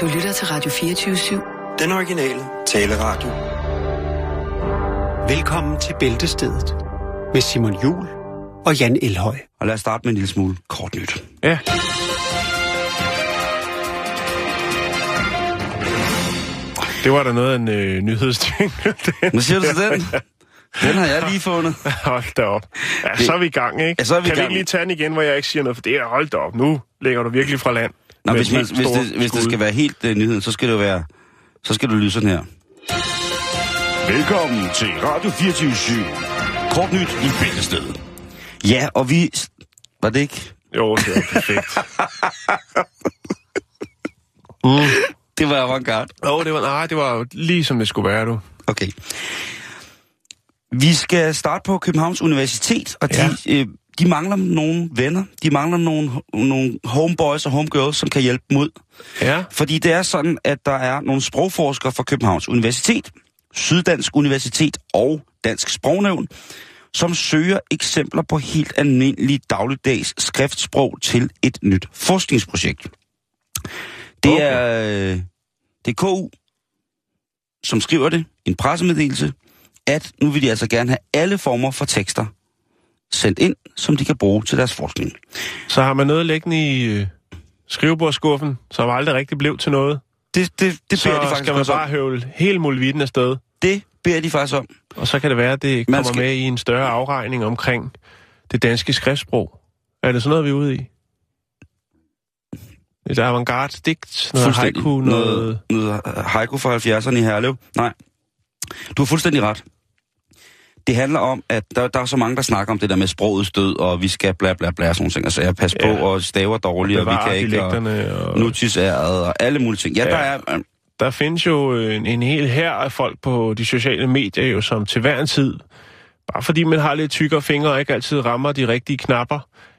Du lytter til Radio 24-7. Den originale taleradio. Velkommen til Bæltestedet med Simon Jul og Jan Elhøj. Og lad os starte med en lille smule kort nyt. Ja. Det var da noget af en øh, nyhedsting. Hvad siger du til den? Den har jeg lige fundet. hold da op. Ja, det, så er vi i gang, ikke? Ja, så er vi kan i gang. vi ikke lige tage den igen, hvor jeg ikke siger noget? For det er, hold da op, nu lægger du virkelig fra land. Nå, hvis, man, hvis, det, hvis det skal være helt uh, nyheden, så skal det jo være... Så skal du lyde sådan her. Velkommen til Radio 24 Kort nyt i Bæltestedet. Ja, og vi... Var det ikke? Jo, det var perfekt. Det var avantgarde. Jo, det var, nej, det var lige som det skulle være, du. Okay. Vi skal starte på Københavns Universitet, og de, ja. øh, de mangler nogle venner. De mangler nogle, nogle homeboys og homegirls, som kan hjælpe dem ud. Ja. Fordi det er sådan, at der er nogle sprogforskere fra Københavns Universitet, Syddansk Universitet og Dansk Sprognævn, som søger eksempler på helt almindelige dagligdags skriftsprog til et nyt forskningsprojekt. Det Okay. er, øh, det er KU, som skriver det, en pressemeddelelse, at nu vil de altså gerne have alle former for tekster sendt ind, som de kan bruge til deres forskning. Så har man noget liggende i øh, skrivebordskuffen, som aldrig rigtig blev til noget. Det, det, det Så beder de faktisk skal man bare om. høvle hele muligheden afsted. Det beder de faktisk om. Og så kan det være, at det Man kommer skal- med i en større afregning omkring det danske skriftsprog. Er det sådan noget, vi er ude i? Et avantgarde digt, noget haiku, noget... noget, noget haiku fra 70'erne i Herlev. Nej, du har fuldstændig ret. Det handler om, at der, der er så mange, der snakker om det der med sprogets død, og vi skal bla bla bla, sådan nogle ting. Altså, jeg passer Ja. på, og staver dårligt, og vi bevare kan ikke, og og... nutidsæret, og alle mulige ting. Ja, Ja. der er... øh, Der findes jo øh, en, en hel her af folk på de sociale medier, jo, som til hver en tid, bare fordi man har lidt tykkere fingre og ikke altid rammer de rigtige knapper,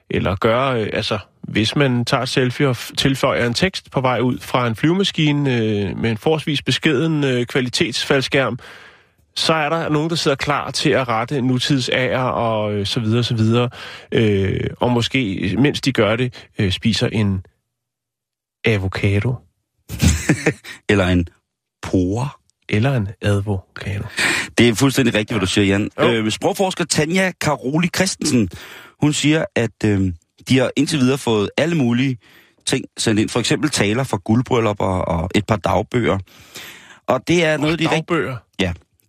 eller gør, øh, altså, hvis man tager et selfie og tilføjer en tekst på vej ud fra en flyvemaskine øh, med en forholdsvis beskeden øh, kvalitetsfaldskærm, så er der nogen, der sidder klar til at rette nutidsager og øh, så videre, så videre. Øh, og måske, mens de gør det, øh, spiser en avocado Eller en pore. eller en advocado. Det er fuldstændig rigtigt, hvad du siger, Jan. Jo. Øh, sprogforsker Tanja Karoli Christensen, hun siger, at øh, de har indtil videre fået alle mulige ting sendt ind. For eksempel taler fra guldbryllupper og et par dagbøger. Og det er noget, de. Dagbøger.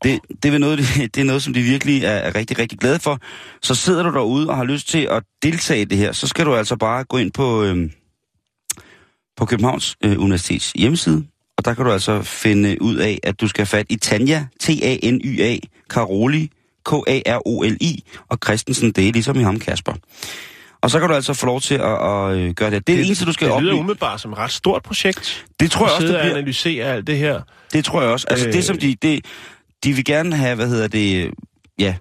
Det, det, er noget, det, er noget, som de virkelig er, er rigtig, rigtig glade for. Så sidder du derude og har lyst til at deltage i det her, så skal du altså bare gå ind på, øh, på Københavns øh, Universitets hjemmeside, og der kan du altså finde ud af, at du skal have fat i Tanja, T-A-N-Y-A, Karoli, K-A-R-O-L-I, og Christensen, det er ligesom i ham, Kasper. Og så kan du altså få lov til at, at øh, gøre det. Det er det, det eneste, du skal Det lyder oplyse. umiddelbart som et ret stort projekt. Det tror jeg også, det bliver. analysere alt det her. Det tror jeg også. Altså Øh. det som de, det, de vil gerne have, hvad hedder det, ja,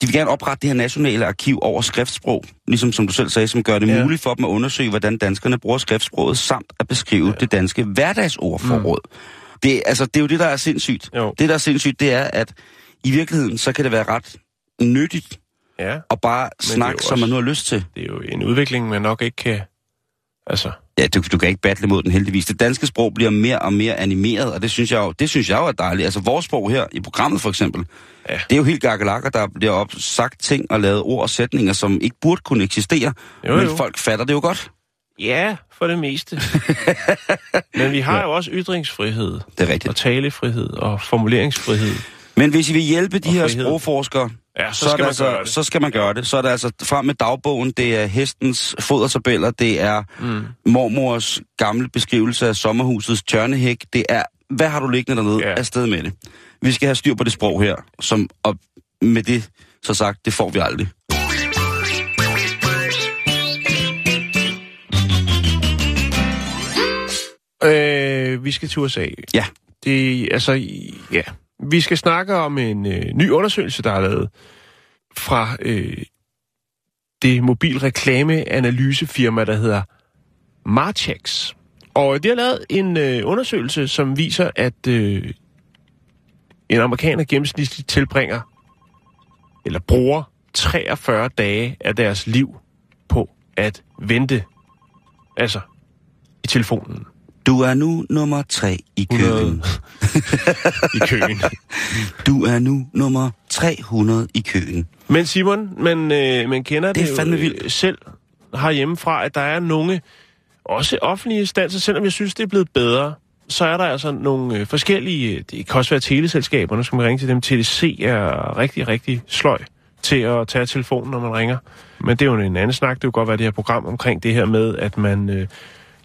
de vil gerne oprette det her nationale arkiv over skriftsprog, ligesom som du selv sagde, som gør det Ja. muligt for dem at undersøge, hvordan danskerne bruger skriftsproget, samt at beskrive ja. det danske hverdagsordforråd. Mm. Det, altså, det er jo det, der er sindssygt. Jo. Det, der er sindssygt, det er, at i virkeligheden, så kan det være ret nyttigt Ja, at bare snakke, som man nu har lyst til. det er jo en udvikling, man nok ikke kan... Altså, Ja, du, du kan ikke battle mod den heldigvis. Det danske sprog bliver mere og mere animeret, og det synes jeg jo, det synes jeg jo er dejligt. Altså vores sprog her i programmet for eksempel, Ja. ja. det er jo helt gakkelakker, der bliver op sagt ting og lavet ord og sætninger, som ikke burde kunne eksistere. Jo, men jo. folk fatter det jo godt. ja, for det meste. Men vi har jo også ytringsfrihed, Det er og rigtigt. talefrihed, og formuleringsfrihed. Men hvis I vil hjælpe de her sprogforskere, Ja, så, så, skal man altså, gøre det. så skal man gøre det. Så er det altså frem med dagbogen, det er hestens fodertabeller, det er Mm. mormors gamle beskrivelse af sommerhusets tørnehæk, det er, hvad har du liggende dernede, ja. afsted med det. Vi skal have styr på det sprog her, som, og med det så sagt, det får vi aldrig. Øh, vi skal til USA. Ja. Det, altså, ja. Vi skal snakke om en øh, ny undersøgelse, der er lavet fra øh, det mobilreklameanalysefirma, der hedder Marchex. Og de har lavet en øh, undersøgelse, som viser, at øh, en amerikaner gennemsnitligt tilbringer, eller bruger 43 dage af deres liv på at vente. Altså, i telefonen. Du er nu nummer tre i 100 køen. i køen. Du er nu nummer 300 i køen. Men Simon, man, øh, man kender Det det, jo fandme øh, vildt. selv herhjemmefra, at der er nogle, også offentlige instanser, selvom jeg synes, det er blevet bedre, så er der altså nogle øh, forskellige, det kan også være teleselskaber, nu skal man ringe til dem. TDC er rigtig, rigtig sløj til at tage telefonen, når man ringer. Men det er jo en anden snak. Det kunne godt være det her program omkring det her med, at man øh,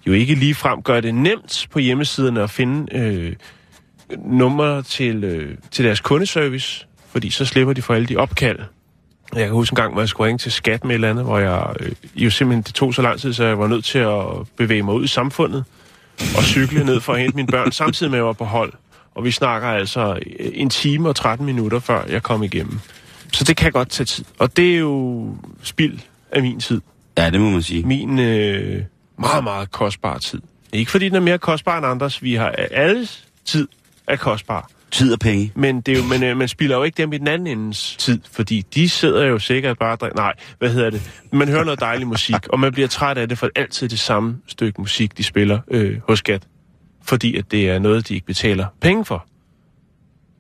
jo ikke lige frem gør det nemt på hjemmesiderne at finde øh, nummer til, øh, til deres kundeservice, fordi så slipper de for alle de opkald. Jeg kan huske en gang, hvor jeg skulle ringe til skat med et eller andet, hvor jeg øh, jo simpelthen, det tog så lang tid, så jeg var nødt til at bevæge mig ud i samfundet og cykle ned for at hente mine børn, samtidig med at jeg var på hold. Og vi snakker altså en time og 13 minutter, før jeg kom igennem. Så det kan godt tage tid. Og det er jo spild af min tid. Ja, det må man sige. Min øh, meget, meget kostbare tid. Ikke fordi den er mere kostbar end andres. Vi har alles tid er kostbar. Tid og penge. Men, det er jo, men øh, man spilder jo ikke dem i den anden endes tid, fordi de sidder jo sikkert bare... drik- Nej, hvad hedder det? Man hører noget dejlig musik, og man bliver træt af det, for altid det samme stykke musik, de spiller øh, hos Skat. Fordi at det er noget, de ikke betaler penge for.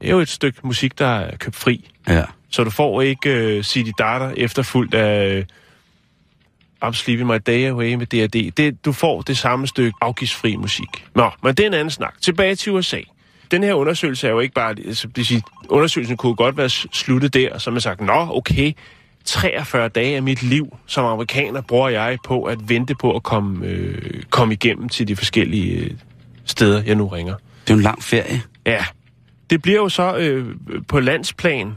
Det er jo et stykke musik, der er købt fri. Ja. Så du får ikke øh, City Data efterfulgt af øh, I'm Sleeping My Day Away med D&D. Det, du får det samme stykke afgiftsfri musik. Nå, men det er en anden snak. Tilbage til USA. Den her undersøgelse er jo ikke bare... Altså, det vil sige, undersøgelsen kunne godt være sluttet der, og så man sagt, nå, okay, 43 dage af mit liv som amerikaner bruger jeg på at vente på at komme, øh, komme igennem til de forskellige øh, steder, jeg nu ringer. Det er jo en lang ferie. Ja, det bliver jo så øh, på landsplan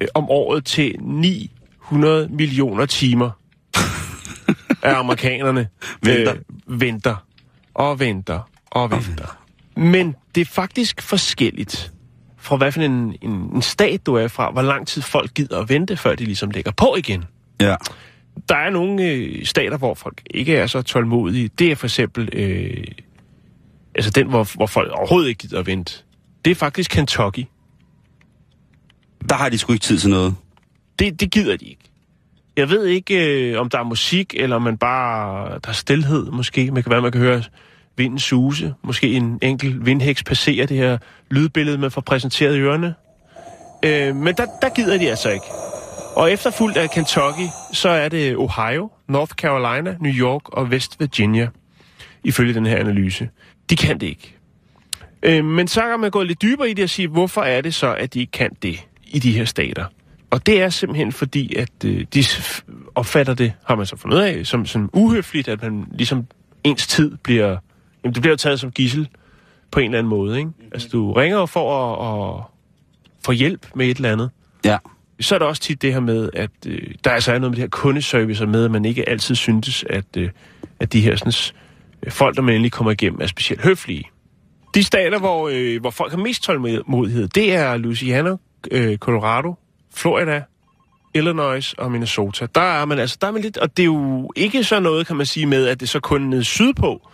øh, om året til 900 millioner timer af amerikanerne Venter. Øh, venter og venter og venter. Men det er faktisk forskelligt fra hvad for en, en, en stat du er fra, hvor lang tid folk gider at vente, før de ligesom lægger på igen. Ja. Der er nogle øh, stater, hvor folk ikke er så tålmodige. Det er for eksempel øh, altså den, hvor, hvor folk overhovedet ikke gider at vente. Det er faktisk Kentucky. Der har de sgu ikke tid til noget. Det, det gider de ikke. Jeg ved ikke, øh, om der er musik, eller om man bare... Der er stillhed, måske. Man kan være, man kan høre vinden suse. Måske en enkelt vindhæks passere det her lydbillede, man får præsenteret i ørerne. Øh, men der, der gider de altså ikke. Og efterfulgt af Kentucky, så er det Ohio, North Carolina, New York og West Virginia, ifølge den her analyse. De kan det ikke. Øh, men så kan man gå lidt dybere i det og sige, hvorfor er det så, at de ikke kan det i de her stater? Og det er simpelthen fordi, at øh, de opfatter det, har man så fundet af, som, som uhøfligt, at man ligesom ens tid bliver, jamen det bliver jo taget som gissel på en eller anden måde, ikke? Altså du ringer for at, at få hjælp med et eller andet. Ja. Så er der også tit det her med, at øh, der altså er noget med det her kundeservice med, at man ikke altid syntes, at, øh, at de her sådan, øh, folk, der man endelig kommer igennem, er specielt høflige. De stater, hvor, øh, hvor folk har mest tålmodighed, det er Louisiana, øh, Colorado, Florida, Illinois og Minnesota. Der er man altså, der er man lidt, og det er jo ikke så noget, kan man sige, med, at det så kun nede sydpå,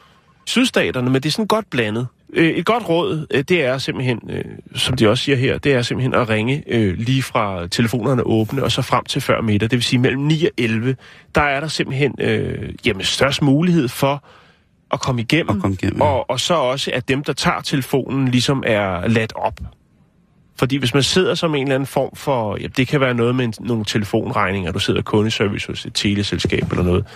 sydstaterne, men det er sådan godt blandet. Øh, et godt råd, øh, det er simpelthen, øh, som de også siger her, det er simpelthen at ringe lige fra telefonerne åbne og så frem til før middag, det vil sige mellem 9 og 11. Der er der simpelthen øh, jamen, størst mulighed for at komme igennem, At komme igennem, og, og så også, at dem, der tager telefonen, ligesom er ladt op. Fordi hvis man sidder som en eller anden form for, ja, det kan være noget med en, nogle telefonregninger, du sidder kundeservice hos et teleselskab eller noget,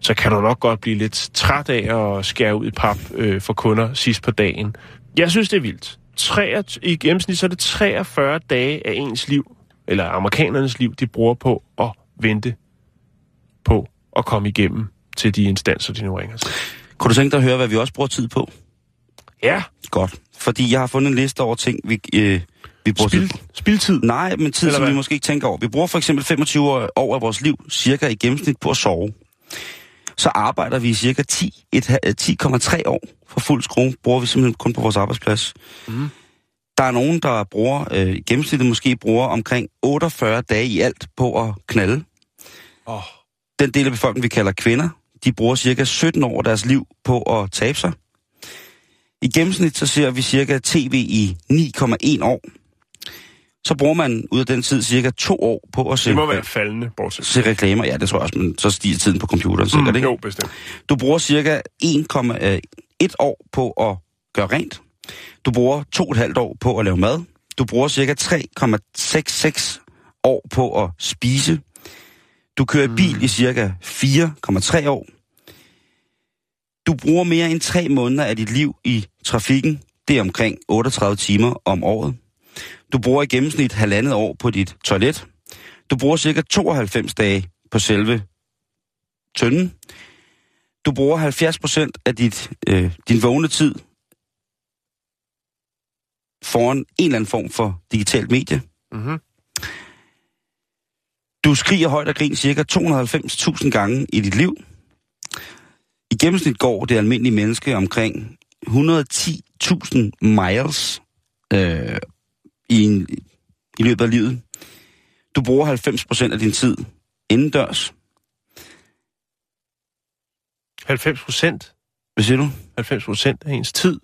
så kan du nok godt blive lidt træt af at skære ud i pap øh, for kunder sidst på dagen. Jeg synes, det er vildt. 3, I gennemsnit så er det 43 dage af ens liv, eller amerikanernes liv, de bruger på at vente på at komme igennem til de instanser, de nu ringer til. Kunne du tænke dig at høre, hvad vi også bruger tid på? Ja, Godt. Fordi jeg har fundet en liste over ting, vi, øh, vi bruger spil, tid spildtid. Nej, men tid, Eller som vi måske ikke tænker over. Vi bruger for eksempel 25 år af vores liv, cirka i gennemsnit, på at sove. Så arbejder vi i cirka 10, et, ha- 10,3 år for fuld skrue, bruger vi simpelthen kun på vores arbejdsplads. Mhm. Der er nogen, der bruger, øh, i gennemsnittet måske bruger omkring 48 dage i alt på at knalde. Oh. Den del af befolkningen, vi kalder kvinder, de bruger cirka 17 år af deres liv på at tabe sig. I gennemsnit så ser vi cirka tv i 9,1 år. Så bruger man ud af den tid cirka to år på at se, Det må være faldende, bortset. se reklamer. Ja, det tror jeg også, men så stiger tiden på computeren sikkert, Mm, ikke? jo, bestemt. Du bruger cirka 1, øh, år på at gøre rent. Du bruger to og et halvt år på at lave mad. Du bruger cirka 3,66 år på at spise. Du kører i bil i cirka 4,3 år. Du bruger mere end tre måneder af dit liv i trafikken. Det er omkring 38 timer om året. Du bruger i gennemsnit halvandet år på dit toilet. Du bruger cirka 92 dage på selve tønden. Du bruger 70 procent af dit, øh, din vågne tid foran en eller anden form for digitalt medie. Mm-hmm. Du skriger højt og grin cirka 290.000 gange i dit liv. I gennemsnit går det almindelige menneske omkring 110.000 miles øh, i, en, i løbet af livet. Du bruger 90% af din tid indendørs. 90 procent. Hvad siger du? 90 procent af ens tid.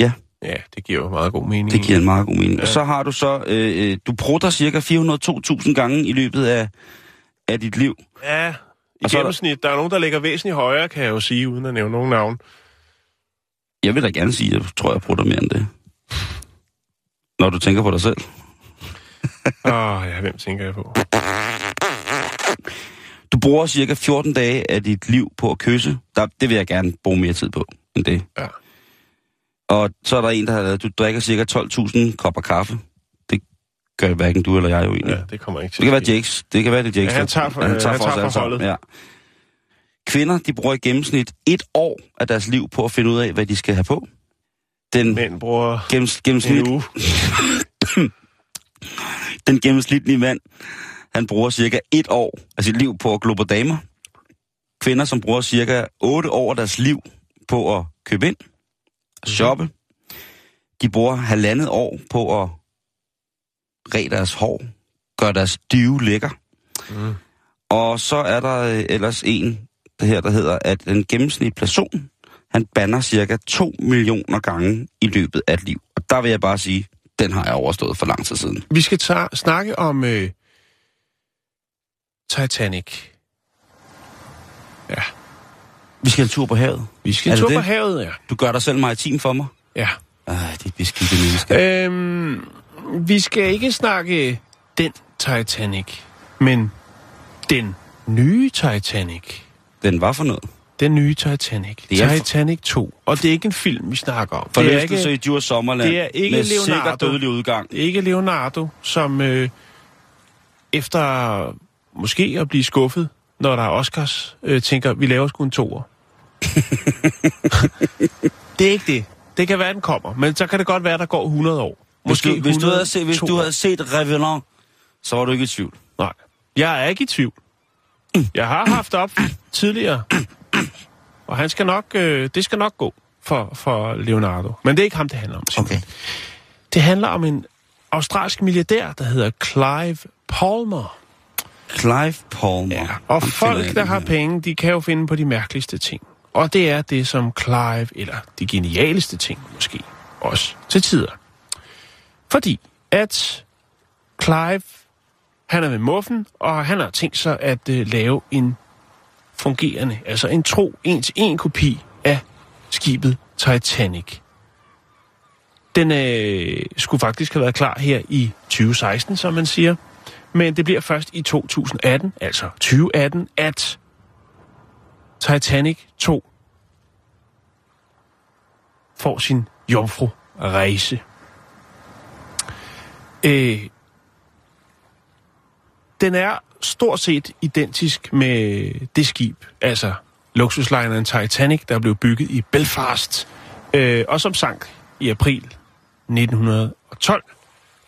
Ja. Ja, det giver jo meget god mening. Det giver en meget god mening. Ja. Og så har du så, øh, øh, du prutter cirka 402.000 gange i løbet af, af dit liv. Ja, i Og er der- gennemsnit. Der er nogen, der ligger væsentligt højere, kan jeg jo sige, uden at nævne nogen navn. Jeg vil da gerne sige, at jeg tror, jeg prutter mere end det. Når du tænker på dig selv. Åh, oh, ja, hvem tænker jeg på? Du bruger cirka 14 dage af dit liv på at kysse. Der, det vil jeg gerne bruge mere tid på end det. Ja. Og så er der en, der har lavet, du drikker cirka 12.000 kopper kaffe. Det gør hverken du eller jeg jo egentlig. Ja, det kommer ikke til Det kan være. Jakes. Det kan være, det er Jakes. Ja, han tager for- han han tager for, tager os for holdet. Ja. Kvinder, de bruger i gennemsnit et år af deres liv på at finde ud af, hvad de skal have på. Den, Mænd bruger gennems, en gennemsnit, uge. den gennemsnitlige mand, han bruger cirka et år af sit liv på at glo på damer. Kvinder, som bruger cirka 8 år af deres liv på at købe ind, og shoppe. De bruger halvandet år på at ræ deres hår, gøre deres dyve lækker. Mm. Og så er der øh, ellers en, det her, der hedder, at en gennemsnitlig person, han banner cirka 2 millioner gange i løbet af et liv. Og der vil jeg bare sige, den har jeg overstået for lang tid siden. Vi skal tage, snakke om øh, Titanic. Ja, Vi skal en tur på havet. vi skal en det tur på det? havet, ja. Du gør dig selv maritim for mig. Ja. Ej, det er beskidte mennesker. Øhm, vi skal ikke snakke den Titanic, men den nye Titanic. Den var for noget. Den nye Titanic. Det er Titanic 2. Og det er ikke en film, vi snakker om. Det er Forlystelse i Djurs Sommerland. det er ikke med sikker Leonardo. dødelig udgang. det er ikke Leonardo, som øh, efter måske at blive skuffet, når der er Oscars, øh, tænker, vi laver sgu en toer. det er ikke det. Det kan være, den kommer, men så kan det godt være, der går 100 år. Hvis du, hvis, du 100, havde set, hvis du 200. havde set Revenant, så var du ikke i tvivl. Nej, jeg er ikke i tvivl. Jeg har haft op tidligere, og han skal nok, øh, det skal nok gå for, for Leonardo. Men det er ikke ham, det handler om. simpelthen. Det handler om en australsk milliardær, der hedder Clive Palmer. Clive Palmer. Ja, og folk, der har penge, de kan jo finde på de mærkeligste ting. Og det er det, som Clive, eller de genialeste ting måske, også til tider. Fordi at Clive, han er med muffen, og han har tænkt sig at uh, lave en fungerende, altså en tro, en til en kopi af skibet Titanic. Den øh, skulle faktisk have været klar her i 2016, som man siger. Men det bliver først i 2018, altså 2018, at Titanic 2 får sin jomfru-rejse. Øh, den er stort set identisk med det skib, altså luksuslineren Titanic, der blev bygget i Belfast, øh, og som sank i april 1912,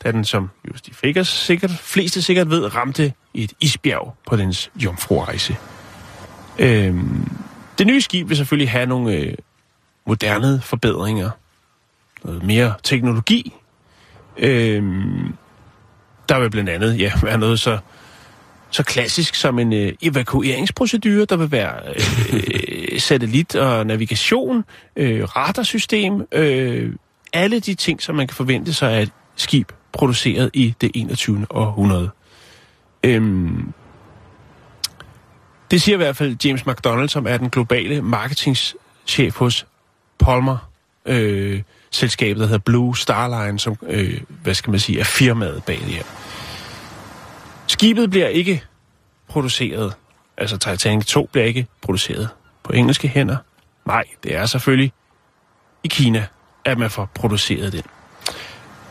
da den, som just de fik sikkert, fleste sikkert ved, ramte et isbjerg på dens jomfruerejse. Øh, det nye skib vil selvfølgelig have nogle øh, moderne forbedringer, noget mere teknologi. Øh, der vil blandt andet ja, være noget så, så klassisk som en øh, evakueringsprocedure. Der vil være øh, satellit og navigation, øh, radarsystem, øh, alle de ting, som man kan forvente sig af et skib produceret i det 21. århundrede. Øhm, det siger i hvert fald James McDonald, som er den globale marketingchef hos Palmer øh, selskabet, der hedder Blue Star Line, som, øh, hvad skal man sige, er firmaet bag det her. Skibet bliver ikke produceret, altså Titanic 2 bliver ikke produceret på engelske hænder. Nej, det er selvfølgelig i Kina, at man får produceret den.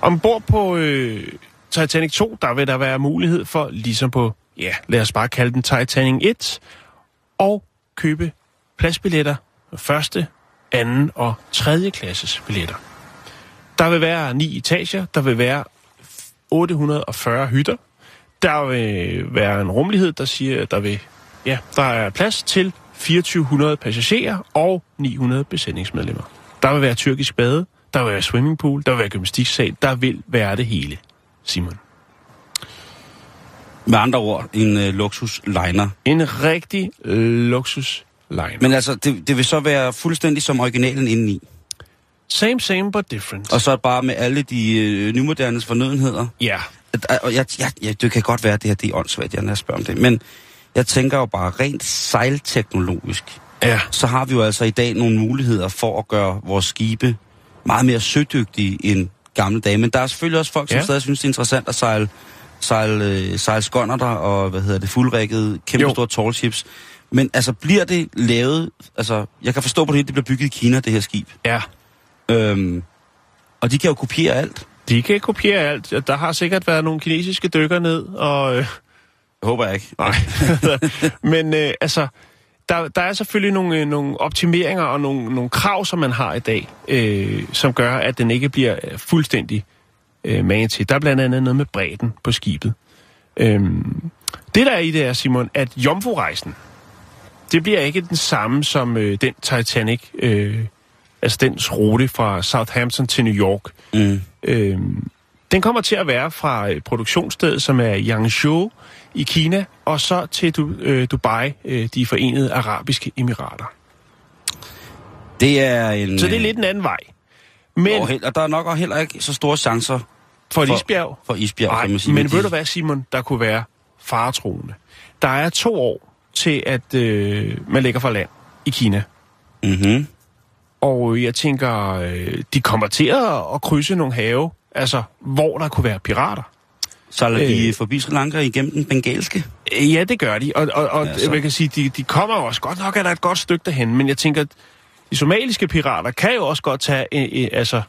Ombord på øh, Titanic 2, der vil der være mulighed for, ligesom på, ja, lad os bare kalde den Titanic 1, og købe pladsbilletter første, anden og tredje klasses billetter. Der vil være ni etager, der vil være 840 hytter. Der vil være en rummelighed, der siger, at der vil, ja, der er plads til 2400 passagerer og 900 besætningsmedlemmer. Der vil være tyrkisk bade, der vil være swimmingpool, der vil være gymnastiksal, der vil være det hele, Simon. Med andre ord, en øh, luksus-liner. En rigtig luksus liner. Men altså, det, det vil så være fuldstændig som originalen indeni. Same, same, but different. Og så bare med alle de øh, nymodernes fornødenheder. Ja, Og jeg, jeg, jeg, det kan godt være, at det her det er åndssvagt, jeg spørger om det. Men jeg tænker jo bare, rent sejlteknologisk, ja, så har vi jo altså i dag nogle muligheder for at gøre vores skibe meget mere sødygtige end gamle dage. Men der er selvfølgelig også folk, som Ja. stadig synes, det er interessant at sejle, sejle, øh, sejle skånderter og, hvad hedder det, fuldrækket, kæmpe Jo. store tall ships. Men altså, bliver det lavet... Altså, jeg kan forstå på det hele, det bliver bygget i Kina, det her skib. ja. Øhm, og de kan jo kopiere alt. De kan kopiere alt. Der har sikkert været nogle kinesiske dykker ned, og... Øh, Det håber jeg ikke. nej. Men øh, altså, der, der er selvfølgelig nogle, øh, nogle optimeringer og nogle, nogle krav, som man har i dag, øh, som gør, at den ikke bliver øh, fuldstændig øh, magen til. Der er blandt andet noget med bredden på skibet. Øhm, det der er i det er, Simon, at Jomfru-rejsen, det bliver ikke den samme som øh, den Titanic, øh, altså dens rute fra Southampton til New York. Mm. Øhm, den kommer til at være fra øh, produktionsstedet, som er Yangzhou i Kina, og så til du, øh, Dubai, øh, de forenede arabiske emirater. Det er en... Så det er lidt en anden vej. Men Og, og der er nok heller ikke så store chancer for for- isbjerg, for isbjerg, nej, kan man sige. men ved de- du hvad, Simon, der kunne være faretroende? Der er to år til, at øh, man lægger for land i Kina. Mhm. Og jeg tænker, øh, de kommer til at, at krydse nogle have, altså hvor der kunne være pirater. Sejler de Øh. forbi Sri Lanka igennem den bengalske? Øh, Ja, det gør de. Og, og, og Ja, så. man kan sige, de, de kommer også godt nok, er der et godt stykke derhen, men jeg tænker, at de somaliske pirater kan jo også godt tage en, en, altså,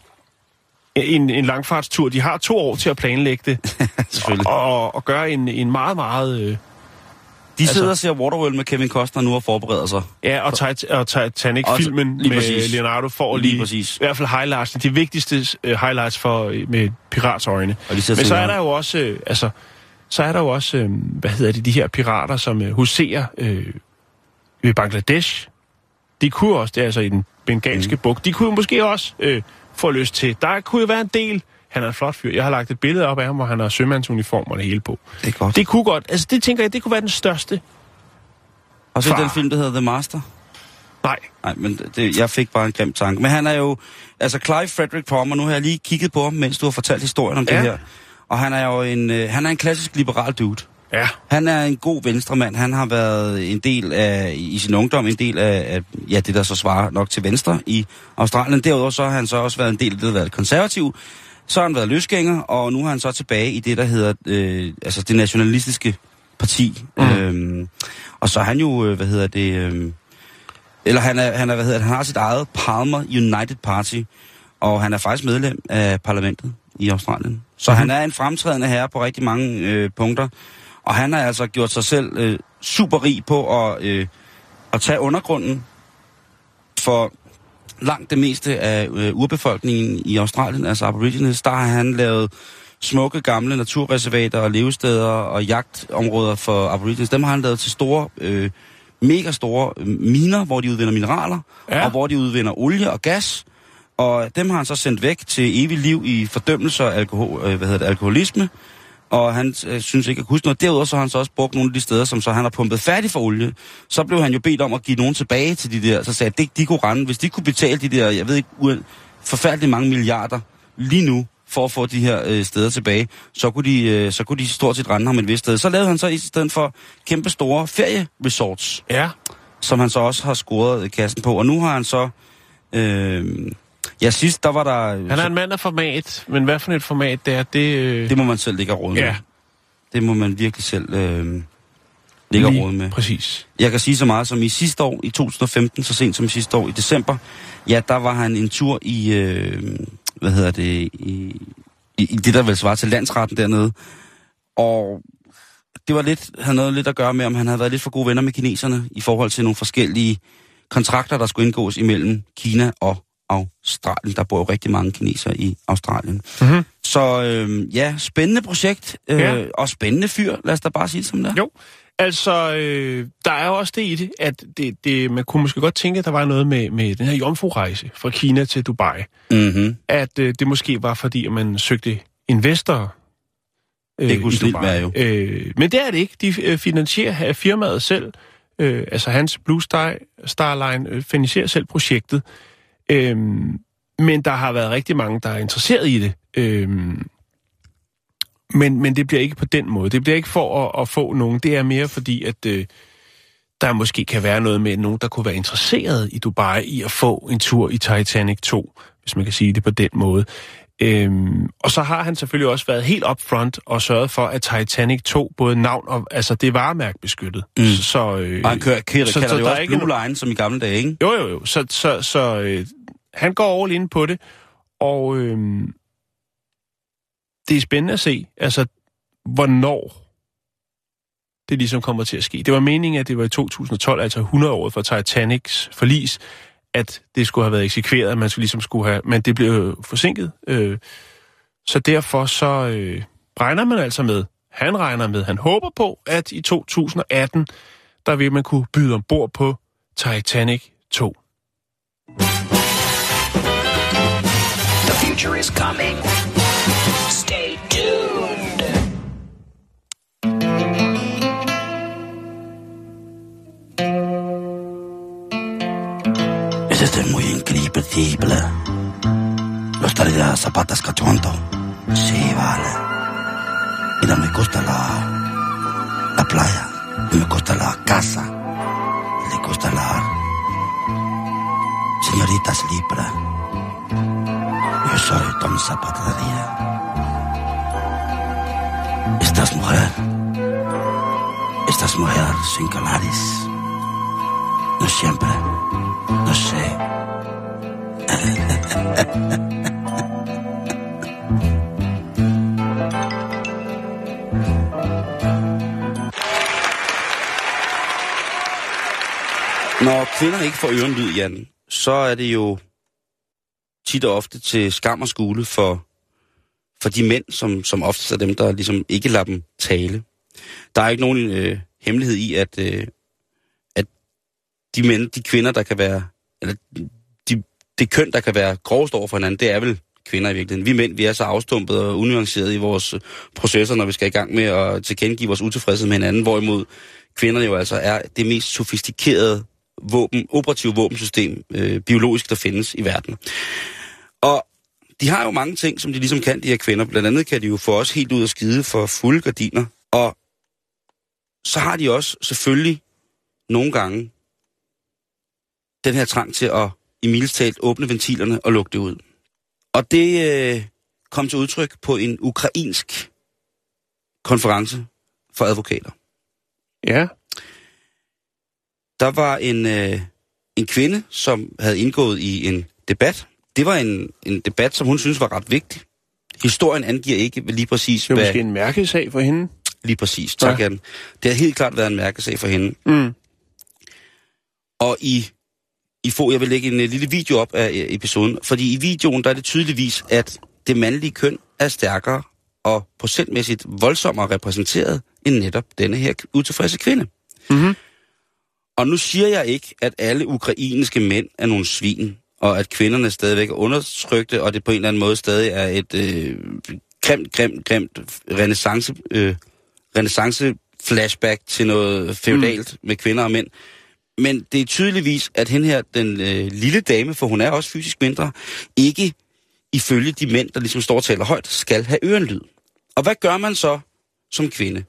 en, en langfartstur. De har to år til at planlægge det, Selvfølgelig. og, og gøre en, en meget, meget... Øh, De sidder altså- og ser Waterworld med Kevin Costner nu og forbereder sig. ja, og, tit, og Titanic-filmen med præcis. Leonardo får Lige lige, præcis. i hvert fald highlights, de vigtigste uh, highlights for, øh, med pirats øjne. Og de sidder Men så er der jo også, øh, altså, så er der jo også, øh, hvad hedder det, de her pirater, som øh, huserer øh, ved Bangladesh. De kunne også, det er altså i den bengalske mm. bugt, de kunne måske også øh, få lyst til. Der kunne jo være en del, han er en flot fyr. Jeg har lagt et billede op af ham, hvor han har sømandsuniform og det hele på. Det er godt. Det kunne godt, altså det tænker jeg, det kunne være den største. Og så Far. den film, der hedder The Master. Nej, Nej, men det, jeg fik bare en grim tanke. Men han er jo... Altså, Clive Frederick Palmer, nu har jeg lige kigget på ham, mens du har fortalt historien om Ja. det her. Og han er jo en, øh, han er en klassisk liberal dude. ja, Han er en god venstremand. Han har været en del af, i sin ungdom, en del af, af ja, det, der så svarer nok til venstre i Australien. Derudover så har han så også været en del af det, der har været konservativ. Så har han været løsgænger, og nu er han så tilbage i det, der hedder øh, altså det nationalistiske parti. Mm. Øhm, og så er han jo, øh, hvad hedder det... Øh, eller han, er, han, er, hvad hedder det, han har sit eget Palmer United Party, og han er faktisk medlem af parlamentet i Australien. Så mm-hmm. han er en fremtrædende herre på rigtig mange øh, punkter, og han har altså gjort sig selv øh, super rig på at, øh, at tage undergrunden for langt det meste af øh, urbefolkningen i Australien, altså aborigines. Der har han lavet smukke gamle naturreservater og levesteder og jagtområder for aborigines. Dem har han lavet til store, øh, mega store øh, miner, hvor de udvinder mineraler, Ja. og hvor de udvinder olie og gas. Og dem har han så sendt væk til evigt liv i fordømmelse af alkohol, øh, hvad hedder det, alkoholisme. Og han øh, synes ikke at huske noget. Derudover så har han så også brugt nogle af de steder, som så han har pumpet færdig for olie. Så blev han jo bedt om at give nogen tilbage til de der. Så sagde at de, kunne rende, hvis de kunne betale de der, jeg ved ikke, forfærdeligt mange milliarder lige nu, for at få de her øh, steder tilbage, så kunne, de, øh, så kunne de stort set rende ham et vist sted. Så lavede han så i stedet for kæmpe store ferieresorts, ja, som han så også har scoret øh, kassen på. Og nu har han så Øh, ja, sidst der var der... Han er en mand af format, men hvad for et format det er, det... Øh... Det må man selv ligge og råde med. Ja. Det må man virkelig selv øh, ligge og råde med. Præcis. Jeg kan sige så meget som i sidste år, i 2015, så sent som sidste år, i december, ja, der var han en tur i, øh, hvad hedder det, i, i, i det, der vel svarer til landsretten dernede. Og det var lidt, havde noget lidt at gøre med, om han havde været lidt for gode venner med kineserne i forhold til nogle forskellige kontrakter, der skulle indgås imellem Kina og Australien. Der bor jo rigtig mange kinesere i Australien. Mm-hmm. Så øh, ja, spændende projekt, øh, Ja. og spændende fyr, lad os da bare sige det som det er. Jo, altså, øh, der er jo også det i det, at det, det, man kunne måske godt tænke, at der var noget med, med den her jomfru-rejse fra Kina til Dubai. Mm-hmm. At øh, det måske var, fordi at man søgte investorer øh, Det kunne i Dubai. være jo. Øh, men det er det ikke. De øh, finansierer øh, firmaet selv. Øh, altså hans Blue Star, Starline øh, finansierer selv projektet. Øh, men der har været rigtig mange, der er interesseret i det. Øhm, men, men det bliver ikke på den måde. Det bliver ikke for at, at få nogen. Det er mere fordi, at øh, der måske kan være noget med nogen, der kunne være interesseret i Dubai i at få en tur i Titanic 2, hvis man kan sige det på den måde. Øhm, og så har han selvfølgelig også været helt upfront og sørget for, at Titanic 2, både navn og... Altså, det er varemærkebeskyttet. Mm. Så, så, øh, Og han kører, kalder, så- kalder så det jo også Blue Line, som i gamle dage, ikke? jo, jo, jo. Så, så, så øh, han går all in på det, og øh, det er spændende at se, altså, hvornår det ligesom kommer til at ske. Det var meningen, at det var i 2012, altså 100 år for Titanics forlis, at det skulle have været eksekveret, at man skulle ligesom skulle have, men det blev forsinket. Øh, så derfor så øh, regner man altså med, han regner med, han håber på, at i 2018, der vil man kunne byde ombord på Titanic 2. The future is coming. Es este muy increíble. Los traerá zapatas cachondo. Sí, vale. Mira, me gusta la, la playa. Me gusta la casa. Le gusta la señoritas libre. Yo soy Tom Zapatería. Estás mujer. Estás mujer sin calaris. No siempre. No sé. Når kvinder ikke får ørenlyd, Jan, så er det jo tit og ofte til skam og skule for, for de mænd, som, som oftest er dem, der ligesom ikke lader dem tale. Der er ikke nogen øh, hemmelighed i, at, øh, at de mænd, de kvinder, der kan være, eller de, det køn, der kan være grovest over for hinanden, det er vel kvinder i virkeligheden. Vi mænd, vi er så afstumpet og unuanceret i vores processer, når vi skal i gang med at tilkendegive vores utilfredshed med hinanden, hvorimod kvinder jo altså er det mest sofistikerede våben, operative våbensystem, øh, biologisk, der findes i verden. Og de har jo mange ting, som de ligesom kan, de her kvinder. Blandt andet kan de jo få os helt ud af skide for fulde gardiner. Og så har de også selvfølgelig nogle gange den her trang til at i mildest talt åbne ventilerne og lukke det ud. Og det øh, kom til udtryk på en ukrainsk konference for advokater. Ja. Der var en, øh, en kvinde, som havde indgået i en debat. Det var en, en debat, som hun synes var ret vigtig. Historien angiver ikke lige præcis, Det er hvad... måske en mærkesag for hende. Lige præcis, tak Ja. ja. Det har helt klart været en mærkesag for hende. Mm. Og i, I får, jeg vil lægge en øh, lille video op af øh, episoden, fordi i videoen der er det tydeligvis, at det mandlige køn er stærkere og procentmæssigt voldsommere repræsenteret end netop denne her utilfredse kvinde. Mhm. Og nu siger jeg ikke, at alle ukrainske mænd er nogle svin, og at kvinderne stadigvæk er undertrykte, og det på en eller anden måde stadig er et øh, grimt, grimt, grimt renaissance, øh, renaissance flashback til noget feudalt mm. med kvinder og mænd. Men det er tydeligvis, at hende her, den øh, lille dame, for hun er også fysisk mindre, ikke ifølge de mænd, der ligesom står og taler højt, skal have ørenlyd. Og hvad gør man så som kvinde?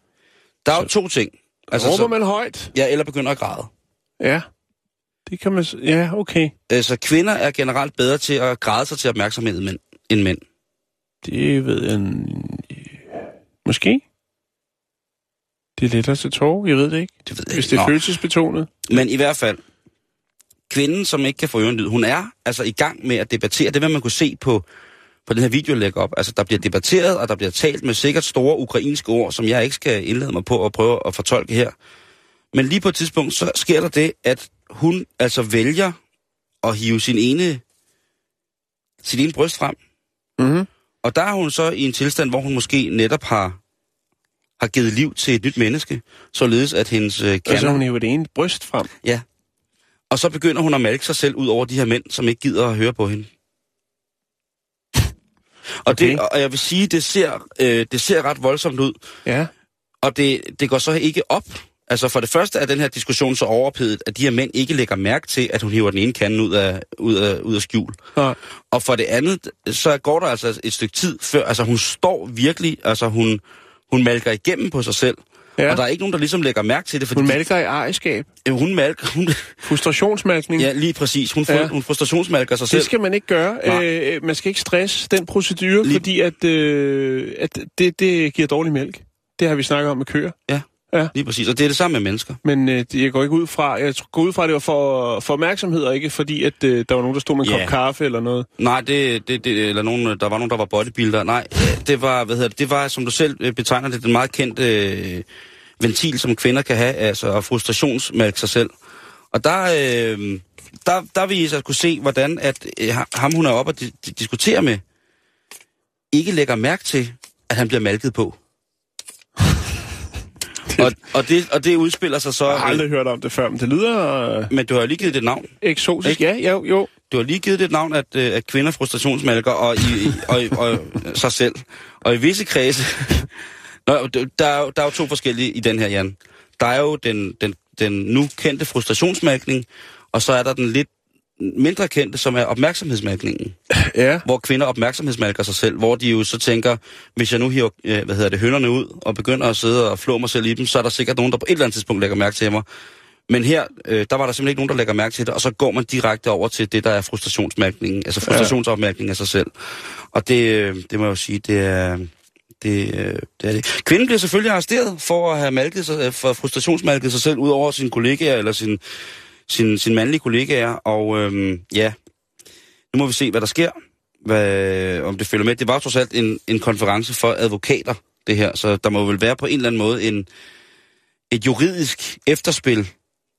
Der er jo to ting. Altså, Råber så, man højt? ja, eller begynder at græde. Ja. Det kan man... Ja, okay. Altså, kvinder er generelt bedre til at græde sig til opmærksomhed end mænd. Det ved jeg... Måske. Det er lettere til tårer, jeg ved det ikke. Det ved jeg Hvis ikke. det er Nå. følelsesbetonet. Men i hvert fald, kvinden, som ikke kan få ørenlyd, hun er altså i gang med at debattere. Det vil man kunne se på, på den her video, lægger op. Altså, der bliver debatteret, og der bliver talt med sikkert store ukrainske ord, som jeg ikke skal indlede mig på at prøve at fortolke her. Men lige på et tidspunkt, så sker der det, at hun altså vælger at hive sin ene, sin ene bryst frem. Mm-hmm. Og der er hun så i en tilstand, hvor hun måske netop har, har givet liv til et nyt menneske, således at hendes øh, kerner... hun hiver det ene bryst frem. Ja. Og så begynder hun at malke sig selv ud over de her mænd, som ikke gider at høre på hende. Og, Okay. det, og jeg vil sige, det ser, øh, det ser ret voldsomt ud. Ja. Og det, det går så ikke op. Altså for det første er den her diskussion så overophedet, at de her mænd ikke lægger mærke til, at hun hiver den ene kande ud af, ud af, ud af skjul. Nej. Og for det andet, så går der altså et stykke tid før, altså hun står virkelig, altså hun, hun malker igennem på sig selv. Ja. Ja. Og der er ikke nogen, der ligesom lægger mærke til det, fordi Hun malker i ejerskab. hun malker, hun, Frustrationsmalkning. Ja, lige præcis. Hun, ja. Ja. hun frustrationsmalker sig selv. Det skal man ikke gøre. Nej. Øh, man skal ikke stresse den procedure, Lige- fordi at, øh, at det, det giver dårlig mælk. Det har vi snakket om med køer. Lige præcis. Og det er det samme med mennesker. Men øh, det- jeg går ikke ud fra, jeg går ud fra, at det var for, for opmærksomhed, og ikke fordi, at øh, der var nogen, der stod med en Ja. kop kaffe eller noget. Nej, det, det, det, eller nogen, der var nogen, der var bodybuilder. Nej, det var, hvad hedder det, det var, som du selv øh, betegner det, den meget kendte øh, ventil, som kvinder kan have, altså at frustrationsmælke sig selv. Og der, øh, der, der vil I så kunne se, hvordan at øh, ham, hun er oppe og di- di- diskutere med, ikke lægger mærke til, at han bliver malket på. og, og, det, og det udspiller sig så... Jeg har aldrig hørt om det før, men det lyder øh, Men du har jo lige givet det et navn. eksotisk. Ikke? Ja, jo, jo. Du har lige givet det et navn, at, øh, at kvinder frustrationsmalker og, i, i, og, og, sig selv. Og i visse kredse... Nå, der, er, jo- der er jo to forskellige i den her, Jan. Der er jo den, den, den nu kendte frustrationsmalkning, og så er der den lidt mindre kendte, som er opmærksomhedsmalkningen. Ja. Hvor kvinder opmærksomhedsmalker sig selv, hvor de jo så tænker, hvis jeg nu hiver, øh, hvad hedder det, hønderne ud, og begynder at sidde og flå mig selv i dem, så er der sikkert nogen, der på et eller andet tidspunkt lægger mærke til mig. Men her, øh, der var der simpelthen ikke nogen, der lægger mærke til det, og så går man direkte over til det, der er frustrationsmærkningen, altså frustrationsopmærkning af sig selv. Og det, øh, det må jeg jo sige, det er, det, øh, det er det. Kvinden bliver selvfølgelig arresteret for at have malket sig, for frustrationsmalket sig selv ud over sine kollegaer eller sin, sin, sin mandlige kollegaer, og øhm, ja, nu må vi se, hvad der sker, hvad, om det følger med. Det var trods alt en, en konference for advokater, det her, så der må vel være på en eller anden måde en, et juridisk efterspil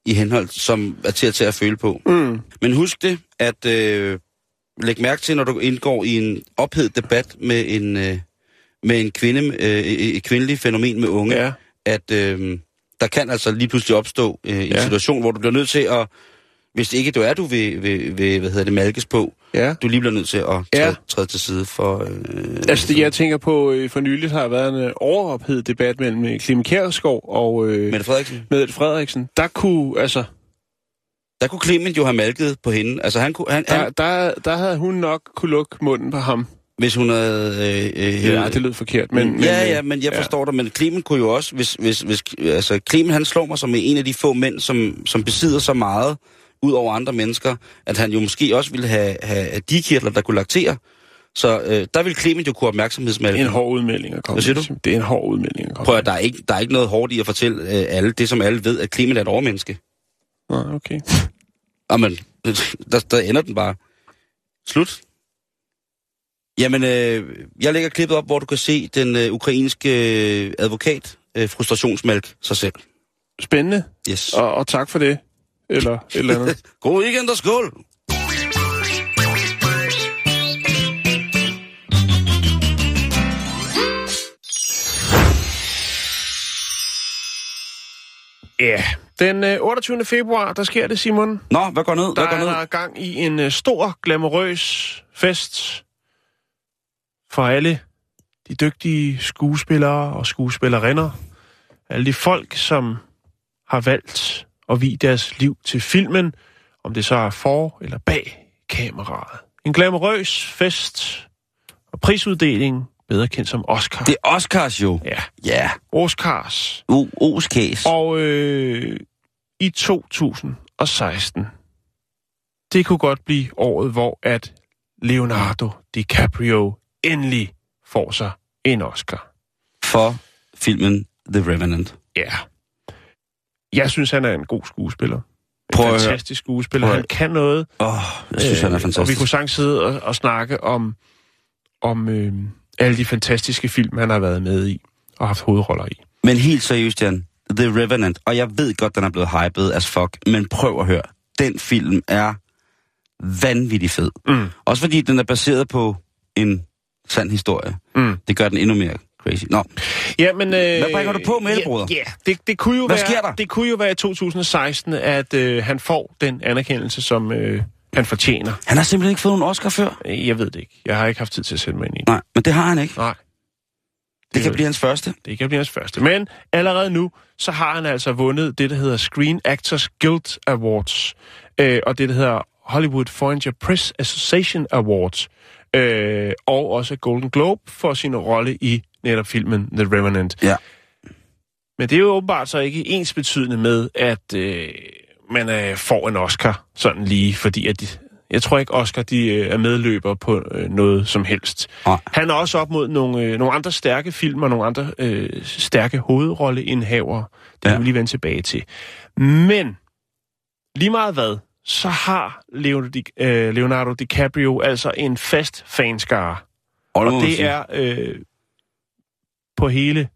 i henhold, som er til at tage at føle på. Mm. Men husk det, at øh, læg mærke til, når du indgår i en ophedet debat med en, øh, med en kvinde, øh, et kvindelig fænomen med unge, Ja. at øh, der kan altså lige pludselig opstå øh, en Ja. situation, hvor du bliver nødt til at, hvis ikke du er, du vil, vil, vil hvad hedder det, malkes på, Ja. du lige bliver nødt til at træde, Ja. træde til side for... Øh, Altså, det, jeg tænker på, øh, for nyligt har der været en øh, overophedet debat mellem øh, Clemen Kjærsgaard og øh, Mette Frederiksen. Mette Frederiksen. Der kunne, altså, Der kunne Clement jo have malket på hende. Altså han kunne, han, der, han, der, der havde hun nok kunne lukke munden på ham. Hvis hun havde... Øh, øh, Ja, det lød forkert, men... men ja, øh, ja, men jeg forstår dig, men Clement kunne jo også, hvis, hvis, hvis altså Clement han slår mig som en af de få mænd, som, som besidder så meget ud over andre mennesker, at han jo måske også ville have, have de kirtler, der kunne laktere. Så øh, der vil Clement jo kunne. Det er en hård udmelding at komme Hvad siger du? Det er en hård udmelding at komme Prøv at der er, ikke, der er ikke noget hårdt i at fortælle øh, alle det, som alle ved, at Clement er et overmenneske. Nå, okay. Jamen, der, der ender den bare. Slut. Jamen, øh, jeg lægger klippet op, hvor du kan se den øh, ukrainske øh, advokat øh, frustrationsmælk sig selv. Spændende, Yes. og, og tak for det. Eller et eller andet. God weekend og skål! Ja, den øh, 28. februar, der sker det, Simon. Nå, hvad går ned? Der Hvad går er ned? der gang i en øh, stor, glamourøs fest for alle de dygtige skuespillere og skuespillerinder. Alle de folk, som har valgt at vie deres liv til filmen, om det så er for eller bag kameraet. En glamourøs fest og prisuddeling, bedre kendt som Oscar. Det er Oscars jo. Ja, Ja. Oscars. Uh, Oskæs. Og øh, i 2016, det kunne godt blive året, hvor at Leonardo DiCaprio endelig får sig en Oscar. For filmen The Revenant. Ja. Jeg synes, han er en god skuespiller. En Prøv fantastisk skuespiller. Prøv Han kan noget. Åh, oh, jeg synes, øh, han er Og vi fantastisk. kunne sagtens sidde og, og snakke om, om øh, alle de fantastiske film, han har været med i og haft hovedroller i. Men helt seriøst, Jan. The Revenant. Og jeg ved godt, den er blevet hyped as fuck. Men prøv at høre. Den film er vanvittig fed. Mm. Også fordi den er baseret på en sand historie. Mm. Det gør den endnu mere crazy. Nå, Ja, men, øh, Hvad bringer du på, Mette, ja, broder? Ja, det, det, kunne jo Hvad være, sker der? det kunne jo være i 2016, at øh, han får den anerkendelse, som øh, han fortjener. han har simpelthen ikke fået nogen Oscar før. Øh, Jeg ved det ikke. Jeg har ikke haft tid til at sætte mig ind i det. Nej, men det har han ikke. Nej. Det kan er- blive hans første. Det kan blive hans første. Men allerede nu, så har han altså vundet det, der hedder Screen Actors Guild Awards, øh, og det, der hedder Hollywood Foreign Press Association Awards, øh, og også Golden Globe for sin rolle i netop filmen The Revenant. Ja. Men det er jo åbenbart så ikke ens betydende med, at øh, man øh, får en Oscar sådan lige, fordi at de, jeg tror ikke, Oscar de, øh, er medløber på øh, noget som helst. Nej. Han er også op mod nogle, øh, nogle andre stærke film og nogle andre øh, stærke hovedrolleindhavere. Det Ja. kan vi lige vende tilbage til. Men lige meget hvad, så har Leonardo, Di, øh, Leonardo DiCaprio altså en fast fanskare. Og, Og det er øh, på hele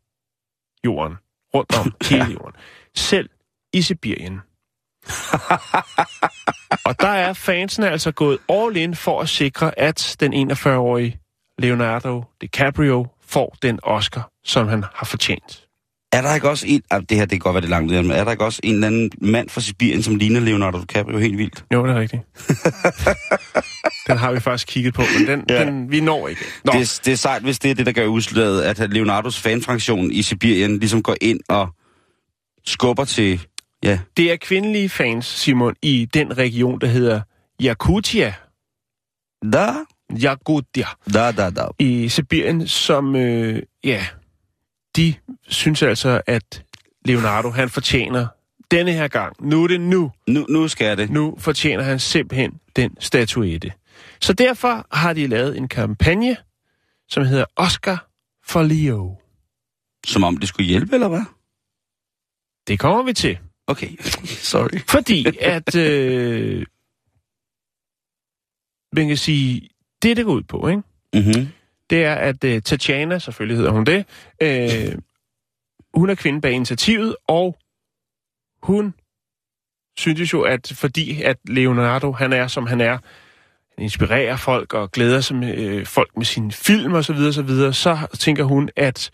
jorden. Rundt om hele jorden. Selv i Sibirien. og der er fansene altså gået all in for at sikre, at den 41-årige Leonardo DiCaprio får den Oscar, som han har fortjent. Er der ikke også en... Ah, det her, det kan godt være det langt men er der ikke også en eller anden mand fra Sibirien, som ligner Leonardo DiCaprio helt vildt? Jo, det er rigtigt. den har vi faktisk kigget på, men den, Ja. den vi når ikke. Nå, Det, er- det er sejt, hvis det er det, der gør udslaget, at Leonardos fanfraktion i Sibirien ligesom går ind og skubber til... Ja, det er kvindelige fans, Simon, i den region, der hedder Yakutia. da, Yakutia. da, da, da. i Sibirien, som, øh, ja, de synes altså, at Leonardo, han fortjener denne her gang, nu er det nu, Nu, nu skal det. nu fortjener han simpelthen den statuette. Så derfor har de lavet en kampagne, som hedder Oscar for Leo. Som om det skulle hjælpe, eller hvad? Det kommer vi til. Okay, sorry. Fordi at, øh, man kan sige, det det går ud på, ikke? Mm-hmm. Det er, at uh, Tatjana, selvfølgelig hedder hun det, øh, hun er kvinde bag initiativet, og hun synes jo, at fordi at Leonardo, han er, som han er, han inspirerer folk og glæder sig med øh, folk med sine film og så videre, så videre, så tænker hun, at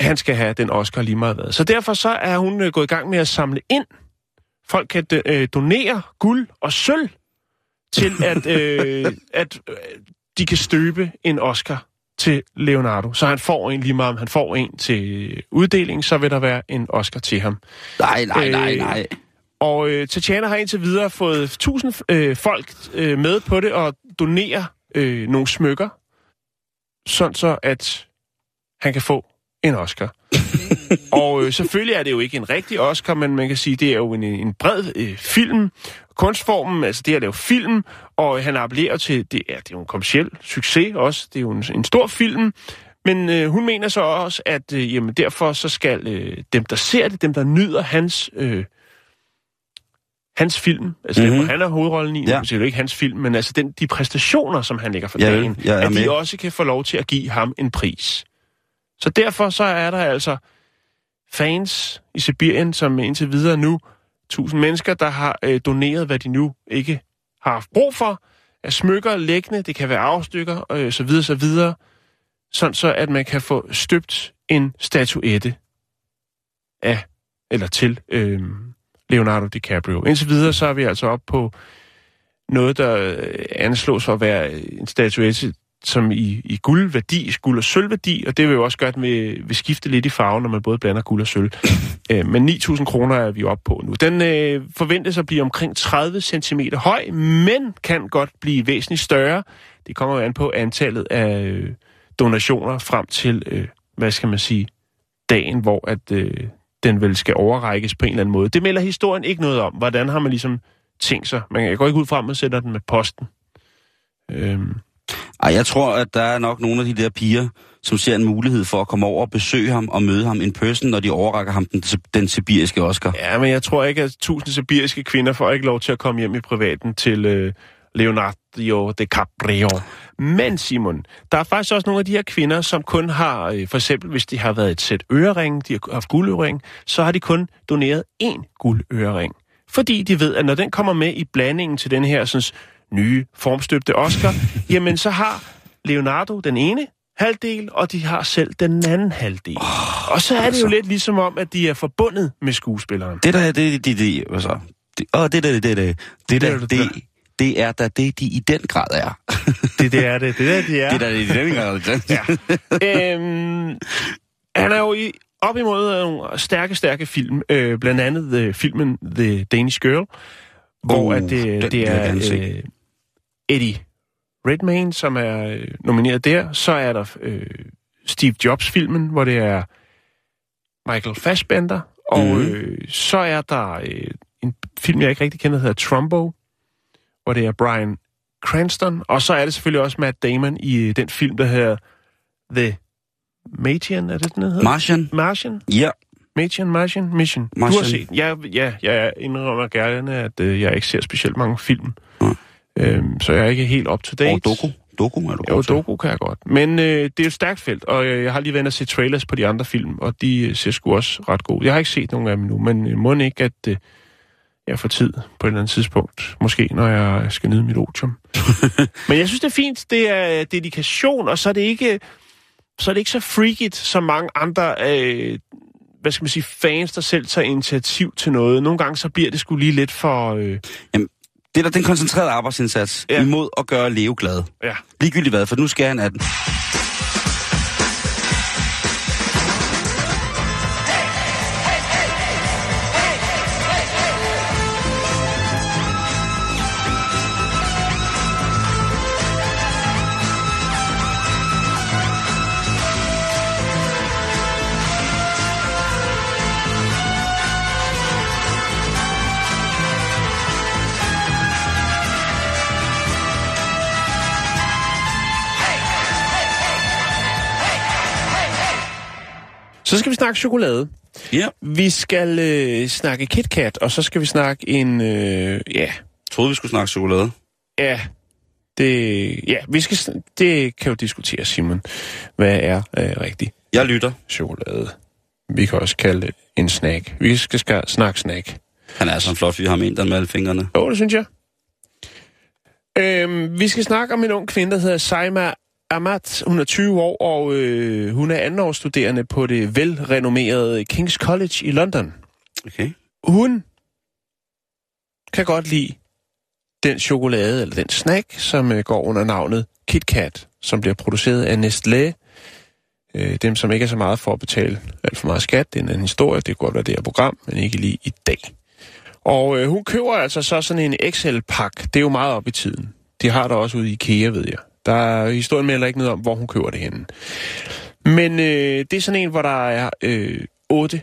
han skal have den Oscar lige meget hvad. Så derfor så er hun øh, gået i gang med at samle ind. Folk kan øh, donere guld og sølv til, at, øh, at øh, de kan støbe en Oscar til Leonardo. Så han får en lige meget, om han får en til uddeling, så vil der være en Oscar til ham. Nej, nej, nej, Øh, nej. Og øh, Tatjana har indtil videre fået 1000 øh, folk øh, med på det og donere øh, nogle smykker, sådan så at han kan få en Oscar. og øh, selvfølgelig er det jo ikke en rigtig Oscar, men man kan sige, det er jo en, en bred øh, film. Kunstformen, altså det at lave film, og han appellerer til, det er, det er jo en kommersiel succes også, det er jo en, en stor film, men øh, hun mener så også, at øh, jamen, derfor så skal øh, dem, der ser det, dem, der nyder hans, øh, hans film, altså mm-hmm. Mhm. dem, han er hovedrollen i, Ja. ja. det er jo ikke hans film, men altså den, de præstationer, som han lægger for Ja, dagen, er at de med. også kan få lov til at give ham en pris. Så derfor så er der altså fans i Sibirien, som indtil videre nu, tusind mennesker, der har øh, doneret, hvad de nu ikke har haft brug for, af smykker, læggende, det kan være afstykker, øh, så videre, så videre, sådan så at man kan få støbt en statuette af, eller til øh, Leonardo DiCaprio. Indtil videre så er vi altså op på noget, der øh, anslås for at være en statuette, som i, i guldværdi, guld- og sølvværdi, og det vil jo også gøre, at den vil, skifte lidt i farve, når man både blander guld og sølv. øh, men 9.000 kroner er vi oppe på nu. Den øh, forventes at blive omkring 30 cm høj, men kan godt blive væsentligt større. Det kommer jo an på antallet af øh, donationer frem til, øh, hvad skal man sige, dagen, hvor at øh, den vel skal overrækkes på en eller anden måde. Det melder historien ikke noget om. Hvordan har man ligesom tænkt sig. Jeg går ikke ud fra, at man sender den med posten. Øhm, ej, jeg tror, at der er nok nogle af de der piger, som ser en mulighed for at komme over og besøge ham og møde ham in person, når de overrækker ham den, den sibiriske Oscar. ja, men jeg tror ikke, at tusind sibiriske kvinder får ikke lov til at komme hjem i privaten til øh, Leonardo DiCaprio. Men Simon, der er faktisk også nogle af de her kvinder, som kun har, øh, for eksempel hvis de har været et sæt ørering, de har haft guldørering, så har de kun doneret én guldørering. Fordi de ved, at når den kommer med i blandingen til den her sådan, nye formstøbte Oscar, jamen så har Leonardo den ene halvdel, og de har selv den anden halvdel. Oh, og så er det altså. jo lidt ligesom om, at de er forbundet med skuespilleren. Det der, det, det, det, det, hvad så? Det, åh, det der, det, det, det, det der, Det det, er det det, det er da det, de i den grad er. Det, det er det. Det er det, de er. Det der, det er i den grad. Ja. øhm, han er jo i, op imod nogle stærke, stærke film. Øh, blandt andet the, filmen The Danish Girl, hvor Uh, at det, den det jeg er øh, Eddie Redmayne, som er øh, nomineret der. Så er der øh, Steve Jobs-filmen, hvor det er Michael Fassbender. Og Mhm. øh, så er der øh, en film, jeg ikke rigtig kender, der hedder Trumbo, hvor det er Brian Cranston. Og så er det selvfølgelig også Matt Damon i øh, den film, der hedder The Martian, er det den, der hedder? Martian? Martian? Ja. Martian, Martian, Mission. Du har Martian. set. Ja, ja, jeg indrømmer gerne, at øh, jeg ikke ser specielt mange film. Mm. Øhm, så jeg er ikke helt up to date. Og Doku. Doku er du Jo. Doku kan jeg godt. Men øh, det er et stærkt felt, og øh, jeg har lige været og se trailers på de andre film, og de øh, ser sgu også ret gode. Jeg har ikke set nogen af dem nu, men øh, må ikke, at øh, jeg får tid på et eller andet tidspunkt. Måske, når jeg skal nyde mit otium. men jeg synes, det er fint. Det er dedikation, og så er det ikke så, er det ikke så freakigt, som mange andre øh, hvad skal man sige, fans, der selv tager initiativ til noget. Nogle gange så bliver det sgu lige lidt for... Øh, Det er da den koncentrerede arbejdsindsats ja. imod at gøre Leo glad. ja. Ligegyldigt hvad, for nu skal han af den. Så skal vi snakke chokolade. Ja. Vi skal øh, snakke KitKat, og så skal vi snakke en... Øh, ja, Troede, vi skulle snakke chokolade. ja, det, ja, vi skal, det kan jo diskutere, Simon. Hvad er øh, rigtig Jeg lytter. chokolade? Vi kan også kalde det en snack. Vi skal, skal snakke snack. Han er så flot fyr, ham en med alle fingrene. Jo, det synes jeg. Øhm, vi skal snakke om en ung kvinde, der hedder Saima Amat. Hun er 20 år, og øh, hun er andenårsstuderende på det velrenommerede King's College i London. Okay. Hun kan godt lide den chokolade, eller den snack, som øh, går under navnet KitKat, som bliver produceret af Nestlé. Øh, dem, som ikke er så meget for at betale alt for meget skat, det er en anden historie, det kan godt være det her program, men ikke lige i dag. Og øh, hun køber altså så sådan en Excel-pak. Det er jo meget op i tiden. De har der også ude i IKEA, ved jeg. Der er historien melder ikke noget om, hvor hun køber det henne. Men øh, det er sådan en, hvor der er øh, otte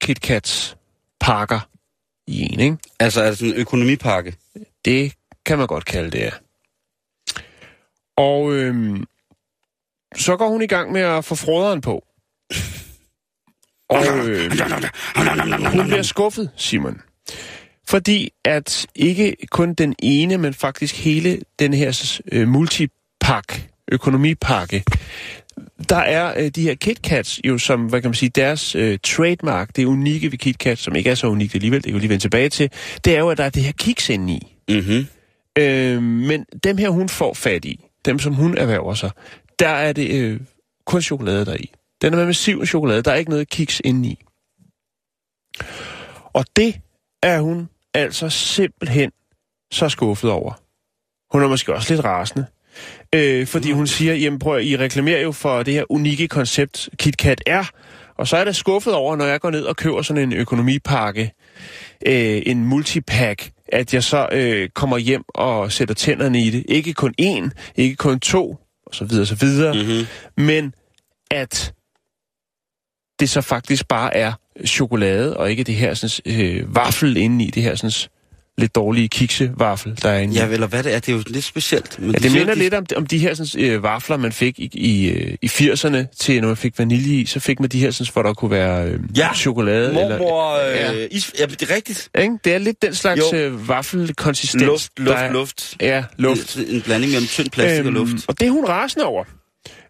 KitKats pakker i en, ikke? Altså, er det sådan en økonomipakke? Det kan man godt kalde det, ja. Og øhm, så går hun i gang med at få froderen på. Og øh, hun bliver skuffet, Simon. Fordi at ikke kun den ene, men faktisk hele den her øh, multipak, økonomipakke, der er øh, de her KitKats jo som, hvad kan man sige, deres øh, trademark, det unikke ved KitKat, som ikke er så unikt alligevel, det kan vi lige vende tilbage til, det er jo, at der er det her kiks inde i. Mhm. Øh, men dem her, hun får fat i, dem som hun erhverver sig, der er det øh, kun chokolade der i. Den er med massiv chokolade, der er ikke noget kiks inde i. Og det er hun altså simpelthen så skuffet over. Hun er måske også lidt rasende. Øh, fordi hun siger, jamen prøv at, I reklamerer jo for det her unikke koncept, KitKat er. Og så er det skuffet over, når jeg går ned og køber sådan en økonomipakke, øh, en multipack, at jeg så øh, kommer hjem og sætter tænderne i det. Ikke kun én, ikke kun to, og så videre, så videre. Mhm. Men at det så faktisk bare er chokolade, og ikke det her sådan, øh, vaffel inde i, det her sådan, lidt dårlige kiksevaffel, der er inde. Ja, eller hvad det er, det er jo lidt specielt. Men Ja, de det siger, minder de- lidt om, om de her sådan, øh, vafler, man fik i, i, øh, i 80'erne til, når man fik vanilje i, så fik man de her, sådan, hvor der kunne være øh, Ja, chokolade. Mormor, øh, Ja. Is, ja, det er rigtigt. Ikke? Det er lidt den slags Jo. øh, vaffelkonsistens. Luft, luft, er- luft. Ja, luft. En, blanding mellem tynd plastik øhm, og luft. Og det er hun rasende over.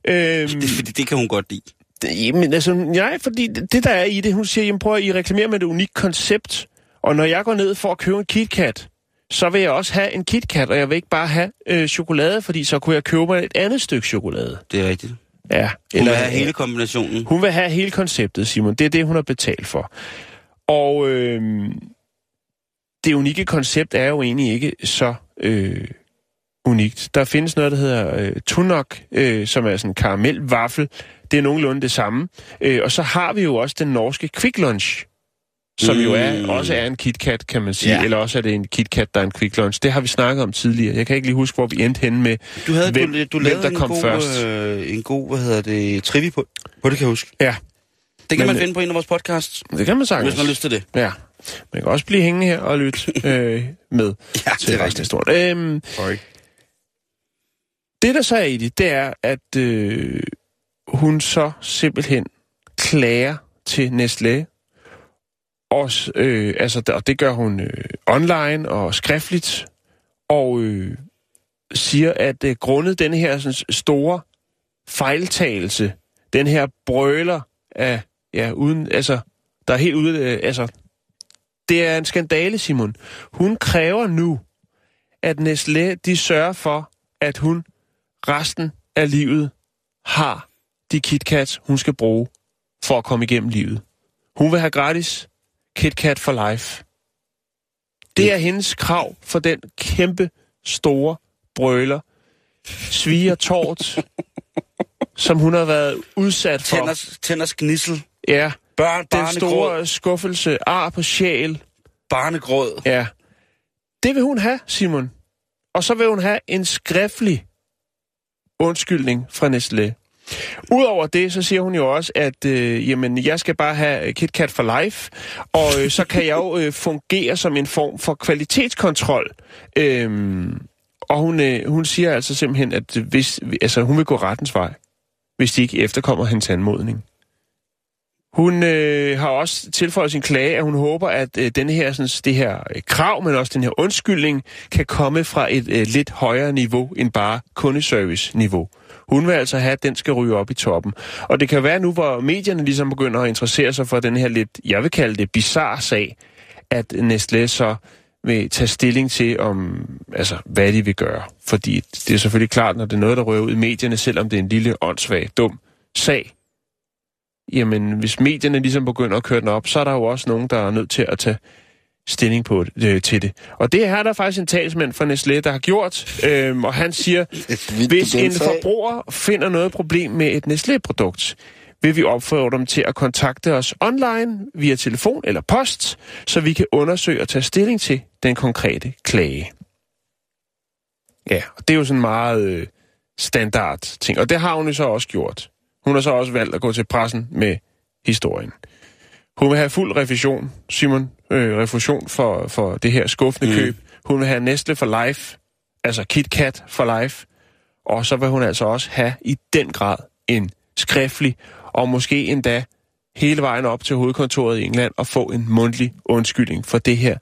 Øhm, Det, fordi det kan hun godt lide. Det, jamen, altså, nej, fordi det, det, der er i det, hun siger, jamen prøv at I reklamerer med et unikt koncept, og når jeg går ned for at købe en KitKat, så vil jeg også have en KitKat, og jeg vil ikke bare have øh, chokolade, fordi så kunne jeg købe mig et andet stykke chokolade. Det er rigtigt. Ja. Hun vil have hele kombinationen. Hun vil have hele konceptet, Simon. Det er det, hun har betalt for. Og øh, det unikke koncept er jo egentlig ikke så øh, unikt. Der findes noget, der hedder øh, Tunok, øh, som er sådan en karamelvaffel. Det er nogenlunde det samme. Øh, og så har vi jo også den norske Quick Lunch, som mm. jo er, også er en KitKat, kan man sige. Ja. Eller også er det en KitKat, der er en Quick Lunch. Det har vi snakket om tidligere. Jeg kan ikke lige huske, hvor vi endte henne med, Du, havde, hvem, du, du hvem der kom god, først. Øh, en god, hvad hedder det, trivi på, på det kan jeg huske. Ja, Det kan Men, man øh, finde på en af vores podcasts, det kan man sagtens. hvis man har lyst til det. Ja. Man kan også blive hængende her og lytte øh, med Ja, til det er resten af historien. Øhm, Sorry. det, der så er i det, det er, at øh, hun så simpelthen klager til Nestlé. Og, øh, altså, og det gør hun øh, online og skriftligt. Og øh, siger, at øh, grundet den her sådan, store fejltagelse, den her brøler af, ja, uden, altså, der er helt ude, øh, altså, det er en skandale, Simon. Hun kræver nu, at Nestlé, de sørger for, at hun resten af livet har de KitKats, hun skal bruge for at komme igennem livet. Hun vil have gratis KitKat for life. Det er hendes krav for den kæmpe store brøler, sviger tårt, som hun har været udsat for. Tænders, tænders gnissel. Ja, Børn, den store skuffelse, ar på sjæl. Barnegråd. Ja, det vil hun have, Simon. Og så vil hun have en skriftlig undskyldning fra Nestlé. Udover det, så siger hun jo også, at øh, jamen, jeg skal bare have KitKat for life, og øh, så kan jeg jo øh, fungere som en form for kvalitetskontrol. Øhm, og hun, øh, hun siger altså simpelthen, at hvis, altså, hun vil gå rettens vej, hvis de ikke efterkommer hendes anmodning. Hun øh, har også tilføjet sin klage, at hun håber, at øh, den her, sådan, det her øh, krav, men også den her undskyldning, kan komme fra et øh, lidt højere niveau end bare kundeservice-niveau. Hun vil altså have, at den skal ryge op i toppen. Og det kan være nu, hvor medierne ligesom begynder at interessere sig for den her lidt, jeg vil kalde det, bizarre sag, at Nestlé så vil tage stilling til, om, altså, hvad de vil gøre. Fordi det er selvfølgelig klart, når det er noget, der rører ud i medierne, selvom det er en lille, åndssvag, dum sag, jamen hvis medierne ligesom begynder at køre den op, så er der jo også nogen, der er nødt til at tage stilling på det, øh, til det. Og det her er der faktisk en talsmand fra Nestlé, der har gjort, øhm, og han siger, hvis en forbruger finder noget problem med et Nestlé-produkt, vil vi opfordre dem til at kontakte os online via telefon eller post, så vi kan undersøge og tage stilling til den konkrete klage. Ja, og det er jo sådan meget øh, standard ting, og det har hun jo så også gjort. Hun har så også valgt at gå til pressen med historien. Hun vil have fuld refusion, Simon, øh, refusion for, for det her skuffende mm. køb. Hun vil have Nestle for life, altså KitKat for life. Og så vil hun altså også have i den grad en skriftlig, og måske endda hele vejen op til hovedkontoret i England og få en mundtlig undskyldning for det her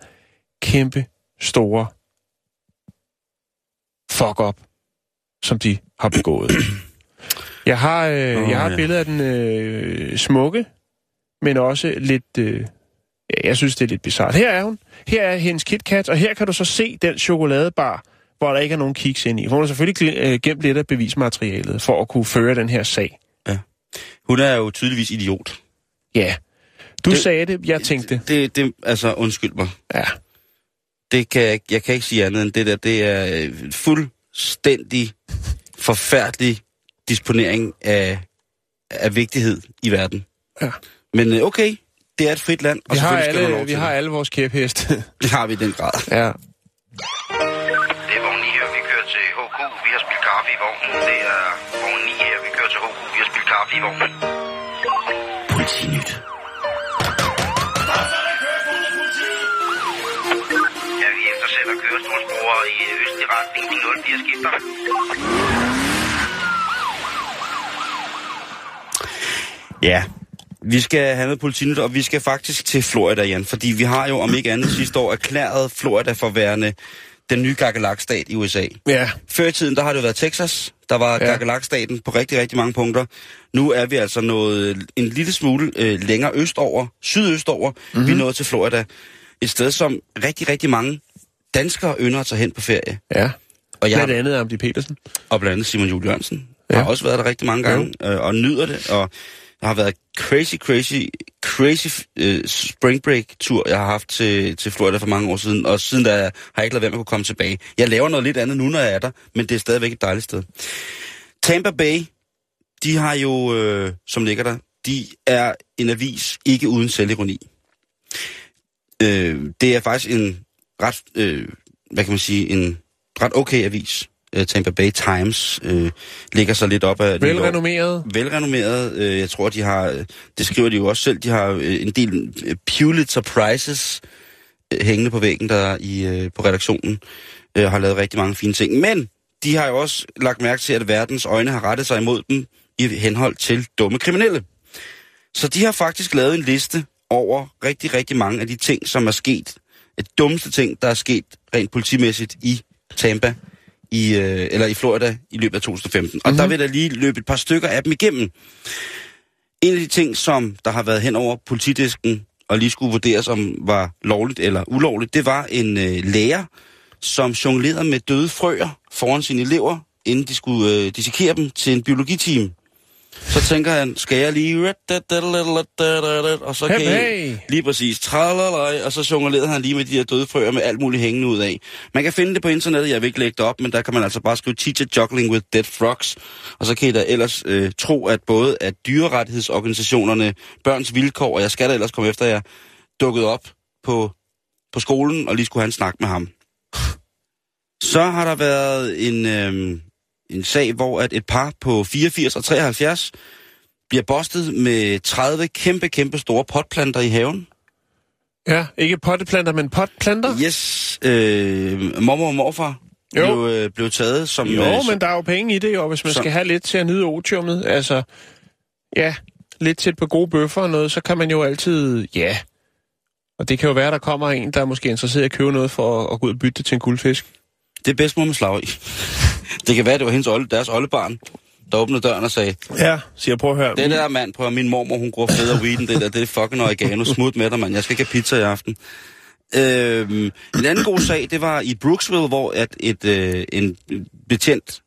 kæmpe store fuck up, som de har begået. Jeg har, øh, Åh, jeg har et ja. billede af den øh, smukke, men også lidt... Øh, ja, jeg synes, det er lidt bizart. Her er hun. Her er hendes KitKat, og her kan du så se den chokoladebar, hvor der ikke er nogen kiks ind i. Hun har selvfølgelig øh, gemt lidt af bevismaterialet for at kunne føre den her sag. Hun er jo tydeligvis idiot. Ja. Du det, Det- sagde det, jeg tænkte. Det, det, altså, undskyld mig. Ja. Det kan jeg, jeg kan ikke sige andet end det der. Det er øh, fuldstændig forfærdelig disponering af, af vigtighed i verden. Ja. Men øh, okay, det er et frit land, og Vi har, alle, vi har det. alle vores kæpheste. Det har vi i den grad. ja. Det er vogn 9 her, vi kører til HK. Vi har spillet kaffe i vognen. Det er vogn 9 her, vi kører til HK. Vi har spillet kaffe i vognen. Politinyt. Ja, vi er efter i retning de 04 skifter. Ja, vi skal have noget politinyt, og vi skal faktisk til Florida, Jan. Fordi vi har jo, om ikke andet sidste år, erklæret Florida for værende den nye Gagalak-stat i USA. Ja, Før i tiden, der har det jo været Texas, der var Ja. ja. Gagalak-staten på rigtig, rigtig mange punkter. Nu er vi altså nået en lille smule øh, længere østover, sydøstover. Mm-hmm. Vi er nået til Florida. Et sted, som rigtig, rigtig mange danskere ynder at tage hen på ferie. ja. Og jeg Blandt andet Amdi Petersen. og blandt andet Simon Juhl Jørgensen. Ja. Ja. har også været der rigtig mange gange, øh, og nyder det. Og der har været crazy, crazy, crazy øh, spring break tur, jeg har haft til, til Florida for mange år siden. Og siden da har jeg ikke lavet være med at kunne komme tilbage. Jeg laver noget lidt andet nu, når jeg er der, men det er stadigvæk et dejligt sted. Tampa Bay, de har jo, øh, som ligger der, de er en avis ikke uden selvironi. Øh, det er faktisk en ret, øh, hvad kan man sige, en ret okay avis. Øh, Tampa Bay Times øh, ligger så lidt op af... Velrenommeret. Velrenommeret. Øh, jeg tror, de har... øh, Det skriver de jo også selv. De har øh, en del øh, Pulitzer Prizes øh, hængende på væggen der i, øh, på redaktionen. Øh, har lavet rigtig mange fine ting. Men de har jo også lagt mærke til, at verdens øjne har rettet sig imod dem i henhold til dumme kriminelle. Så de har faktisk lavet en liste over rigtig, rigtig mange af de ting, som er sket. Et dummeste ting, der er sket rent politimæssigt i Tampa, i, øh, eller i Florida i løbet af 2015. Og mm-hmm. der vil der lige løbe et par stykker af dem igennem. En af de ting, som der har været hen over politidisken, og lige skulle vurderes, om var lovligt eller ulovligt, det var en øh, lærer, som jonglerede med døde frøer foran sine elever, inden de skulle øh, dissekere dem til en biologiteam. Så tænker han, skal jeg lige... Og så Hey, kan hey. Lige præcis. Og så jonglerede han lige med de her døde frøer med alt muligt hængende ud af. Man kan finde det på internettet, jeg vil ikke lægge det op, men der kan man altså bare skrive teacher juggling with dead frogs. Og så kan I da ellers øh, tro, at både at dyrerettighedsorganisationerne, børns vilkår, og jeg skal da ellers komme efter jer, dukket op på, på skolen og lige skulle have en snak med ham. Så har der været en, øh, en sag, hvor at et par på 84 og 73 bliver bostet med 30 kæmpe, kæmpe store potplanter i haven. Ja, ikke potteplanter, men potplanter. Yes, øh, mormor og morfar Jo. blev, øh, blev taget som... Jo, øh, men der er jo penge i det jo, hvis man Så- skal have lidt til at nyde otiummet. Altså, ja, lidt til et par gode bøffer og noget, så kan man jo altid, ja. Og det kan jo være, der kommer en, der er måske interesseret i at købe noget for at, at gå ud og bytte det til en guldfisk. Det er bedst mor med slag i. det kan være, det var hendes olde, deres oldebarn, der åbnede døren og sagde, Ja, siger prøv at høre. det der mand på min mormor, hun gror federe weed end det der, det er fucking oregano, smut med dig, mand. Jeg skal ikke have pizza i aften. Øhm, en anden god sag, det var i Brooksville, hvor at et, øh, en betjent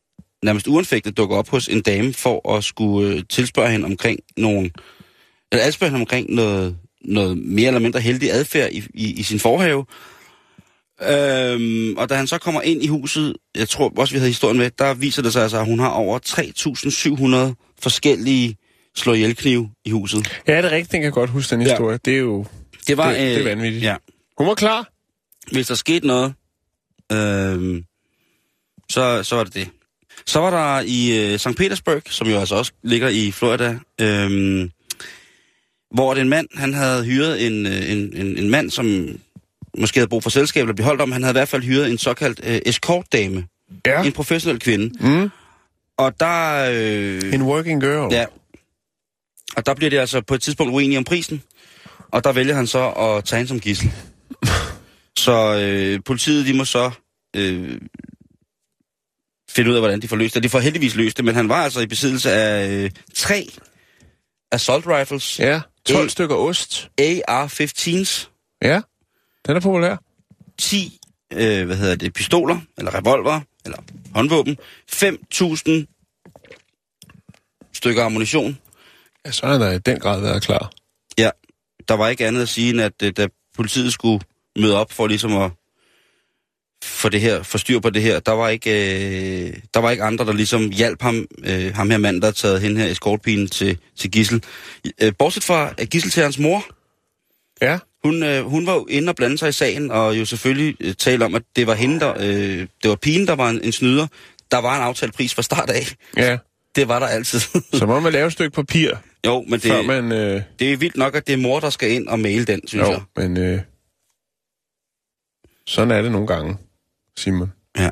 nærmest uanfægtet dukker op hos en dame for at skulle øh, tilspørge hende omkring nogle, eller adspørge hende omkring noget, noget mere eller mindre heldig adfærd i, i, i sin forhave. Øhm, og da han så kommer ind i huset, jeg tror også, vi havde historien med, der viser det sig altså, at hun har over 3.700 forskellige slå i huset. Ja, det er rigtigt, den kan jeg godt huske den Ja. historie. Det er jo... Det var... Det- det er vanvittigt. Ja. Hun var klar. Hvis der skete noget, øhm, så, så var det det. Så var der i øh, St. Petersburg, som jo altså også ligger i Florida, øhm, hvor en mand, han havde hyret en, øh, en, en, en mand, som måske havde brug for selskab eller beholdt om, han havde i hvert fald hyret en såkaldt øh, escortdame, Ja. en professionel kvinde. Mm. Og der... Øh, En working girl. Ja. Og der bliver det altså på et tidspunkt uenige om prisen. Og der vælger han så at tage hende som gissel. så øh, politiet, de må så øh, finde ud af, hvordan de får løst det. De får heldigvis løst det, men han var altså i besiddelse af øh, tre assault rifles, Ja, 12 Øh. stykker ost. AR-15's, Ja, den er populær. 10 øh, hvad hedder det, pistoler, eller revolver, eller håndvåben, 5.000 stykker ammunition, Ja, så har han da i den grad været klar. Ja, der var ikke andet at sige, end at øh, da politiet skulle møde op for ligesom at for det her, for styr på det her, der var ikke, øh, der var ikke andre, der ligesom hjalp ham, øh, ham her mand, der havde taget hende her escortpigen til, til Gissel. Øh, bortset fra Gissel til hans mor, Ja, hun, øh, hun var jo inde og blande sig i sagen, og jo selvfølgelig øh, tale om, at det var hende, der, øh, det var pigen, der var en, en snyder. Der var en aftalt pris fra start af. ja. Det var der altid. Så må man lave et stykke papir, jo, men det, man... Øh, det er vildt nok, at det er mor, der skal ind og maile den, synes jo, jeg. men... Øh, sådan er det nogle gange, Simon. Ja.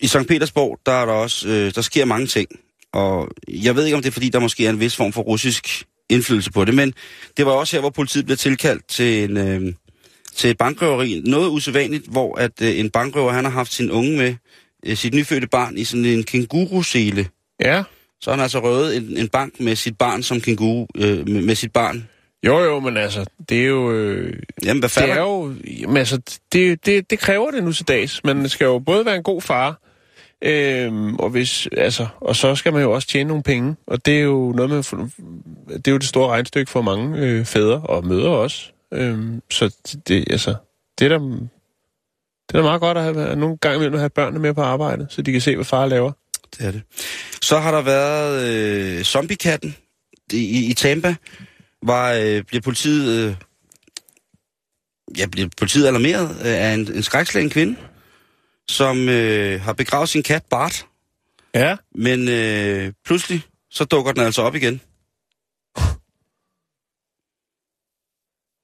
i St. Petersborg, der er der også, øh, der sker mange ting. Og jeg ved ikke, om det er, fordi der måske er en vis form for russisk indflydelse på det, men det var også her, hvor politiet blev tilkaldt til, en, øh, til et bankrøveri. Noget usædvanligt, hvor at øh, en bankrøver, han har haft sin unge med, øh, sit nyfødte barn, i sådan en kænguru-sele. Ja. Så har han altså røvet en, en bank med sit barn som kænguru, øh, med, med sit barn. Jo, jo, men altså, det er jo... Øh, Jamen, hvad det fatter? er jo... Jamen, altså, det, det, det kræver det nu til dags. Man skal jo både være en god far, øhm, og, hvis, altså, og så skal man jo også tjene nogle penge. Og det er jo noget med... Det er jo det store regnstykke for mange øh, fædre og mødre også. Øhm, så det, altså, det er da... Det er da meget godt at have at nogle gange imellem at have børnene med på arbejde, så de kan se, hvad far laver. Det er det. Så har der været øh, zombiekatten i, i Tampa, var, øh, bliver politiet, øh, ja, bliver politiet alarmeret øh, af en, en skrækslagen kvinde, som øh, har begravet sin kat Bart, Ja. men øh, pludselig så dukker den altså op igen.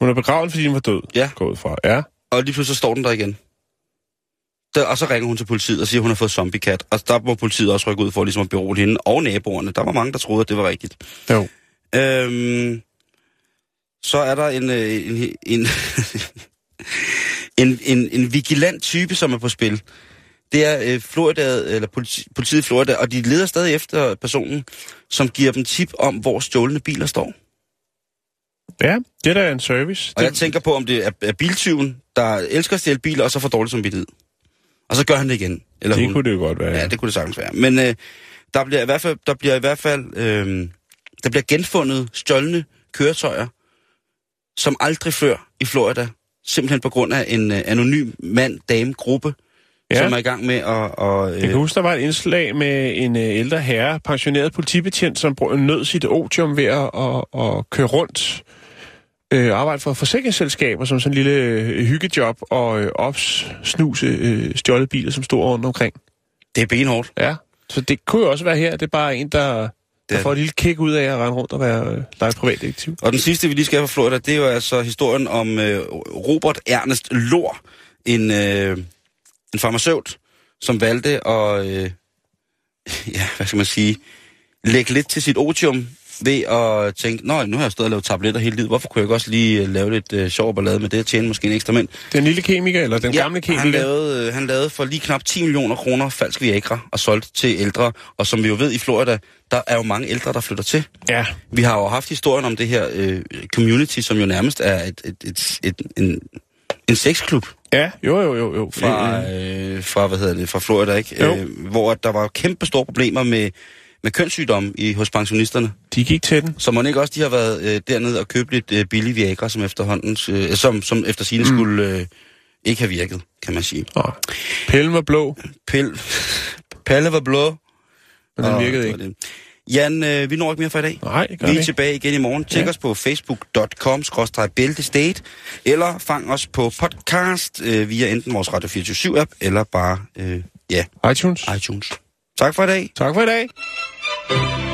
Hun er begravet, fordi hun var død. Ja. Gået fra. Ja. Og lige pludselig så står den der igen. Der, og så ringer hun til politiet og siger, at hun har fået zombiekat. Og der må politiet også rykke ud for ligesom at berolige hende og naboerne. Der var mange, der troede, at det var rigtigt. Jo. Øhm, så er der en, øh, en, en, en, en, en vigilant type, som er på spil. Det er øh, Florida, eller politi, politiet i Florida, og de leder stadig efter personen, som giver dem tip om, hvor stjålne biler står. Ja, det er da en service. Og det, jeg tænker på, om det er, er biltyven, der elsker at stjæle biler, og så får dårligt som samvittighed. Og så gør han det igen. Eller det hun. kunne det jo godt være. Ja, det kunne det sagtens være. Men øh, der bliver i hvert fald, der bliver i hvert fald, øh, der bliver genfundet stjålne køretøjer, som aldrig før i Florida, simpelthen på grund af en øh, anonym mand-dame-gruppe, ja. Som er i gang med at... Og, Jeg kan øh, huske, der var et indslag med en øh, ældre herre, pensioneret politibetjent, som nød sit otium ved at, at, at køre rundt, øh, arbejde for forsikringsselskaber som sådan en lille øh, hyggejob, og øh, opsnuse øh, stjålet biler, som stod rundt omkring. det er benhårdt. Ja, så det kunne jo også være her. Det er bare en, der, Det der er får et lille kick ud af at rende rundt og være øh, privatdetektiv. Og den sidste, vi lige skal have fra Florida, det er jo altså historien om øh, Robert Ernest Lor, en, øh, en farmaceut, som valgte at, øh, ja, hvad skal man sige, lægge lidt til sit otium ved at tænke, nå, nu har jeg stået og lavet tabletter hele livet, hvorfor kunne jeg ikke også lige øh, lave lidt øh, sjov ballade med det og tjene måske en ekstra mænd? Den lille kemiker, eller den ja, gamle kemiker. han lavede, øh, han lavede for lige knap 10 millioner kroner falsk Viagra og solgte til ældre, og som vi jo ved i Florida, der er jo mange ældre, der flytter til. Ja, Vi har jo haft historien om det her øh, community, som jo nærmest er et, et, et, et, en, en sexklub ja, jo, jo, jo. jo. fra, Øh, øh, fra, hvad hedder det, fra Florida, ikke? Jo. Øh, hvor der var kæmpe store problemer med, med kønssygdomme i, hos pensionisterne. de gik til den. Så må ikke også, de har været øh, dernede og købt lidt øh, billig Viagra, som efterhånden, øh, som, som efter sine mm. skulle øh, ikke have virket, kan man sige. Nå, pellen var blå, Pil, Palle var blå. men den virkede ikke. det. Jan, øh, vi når ikke mere for i dag. Nej, gør Vi er tilbage igen i morgen. Tjek Ja. os på facebook.com-bæltestate, eller fang os på podcast øh, via enten vores Radio 24 app eller bare øh, ja, iTunes. iTunes. Tak for i dag. Tak for i dag. Du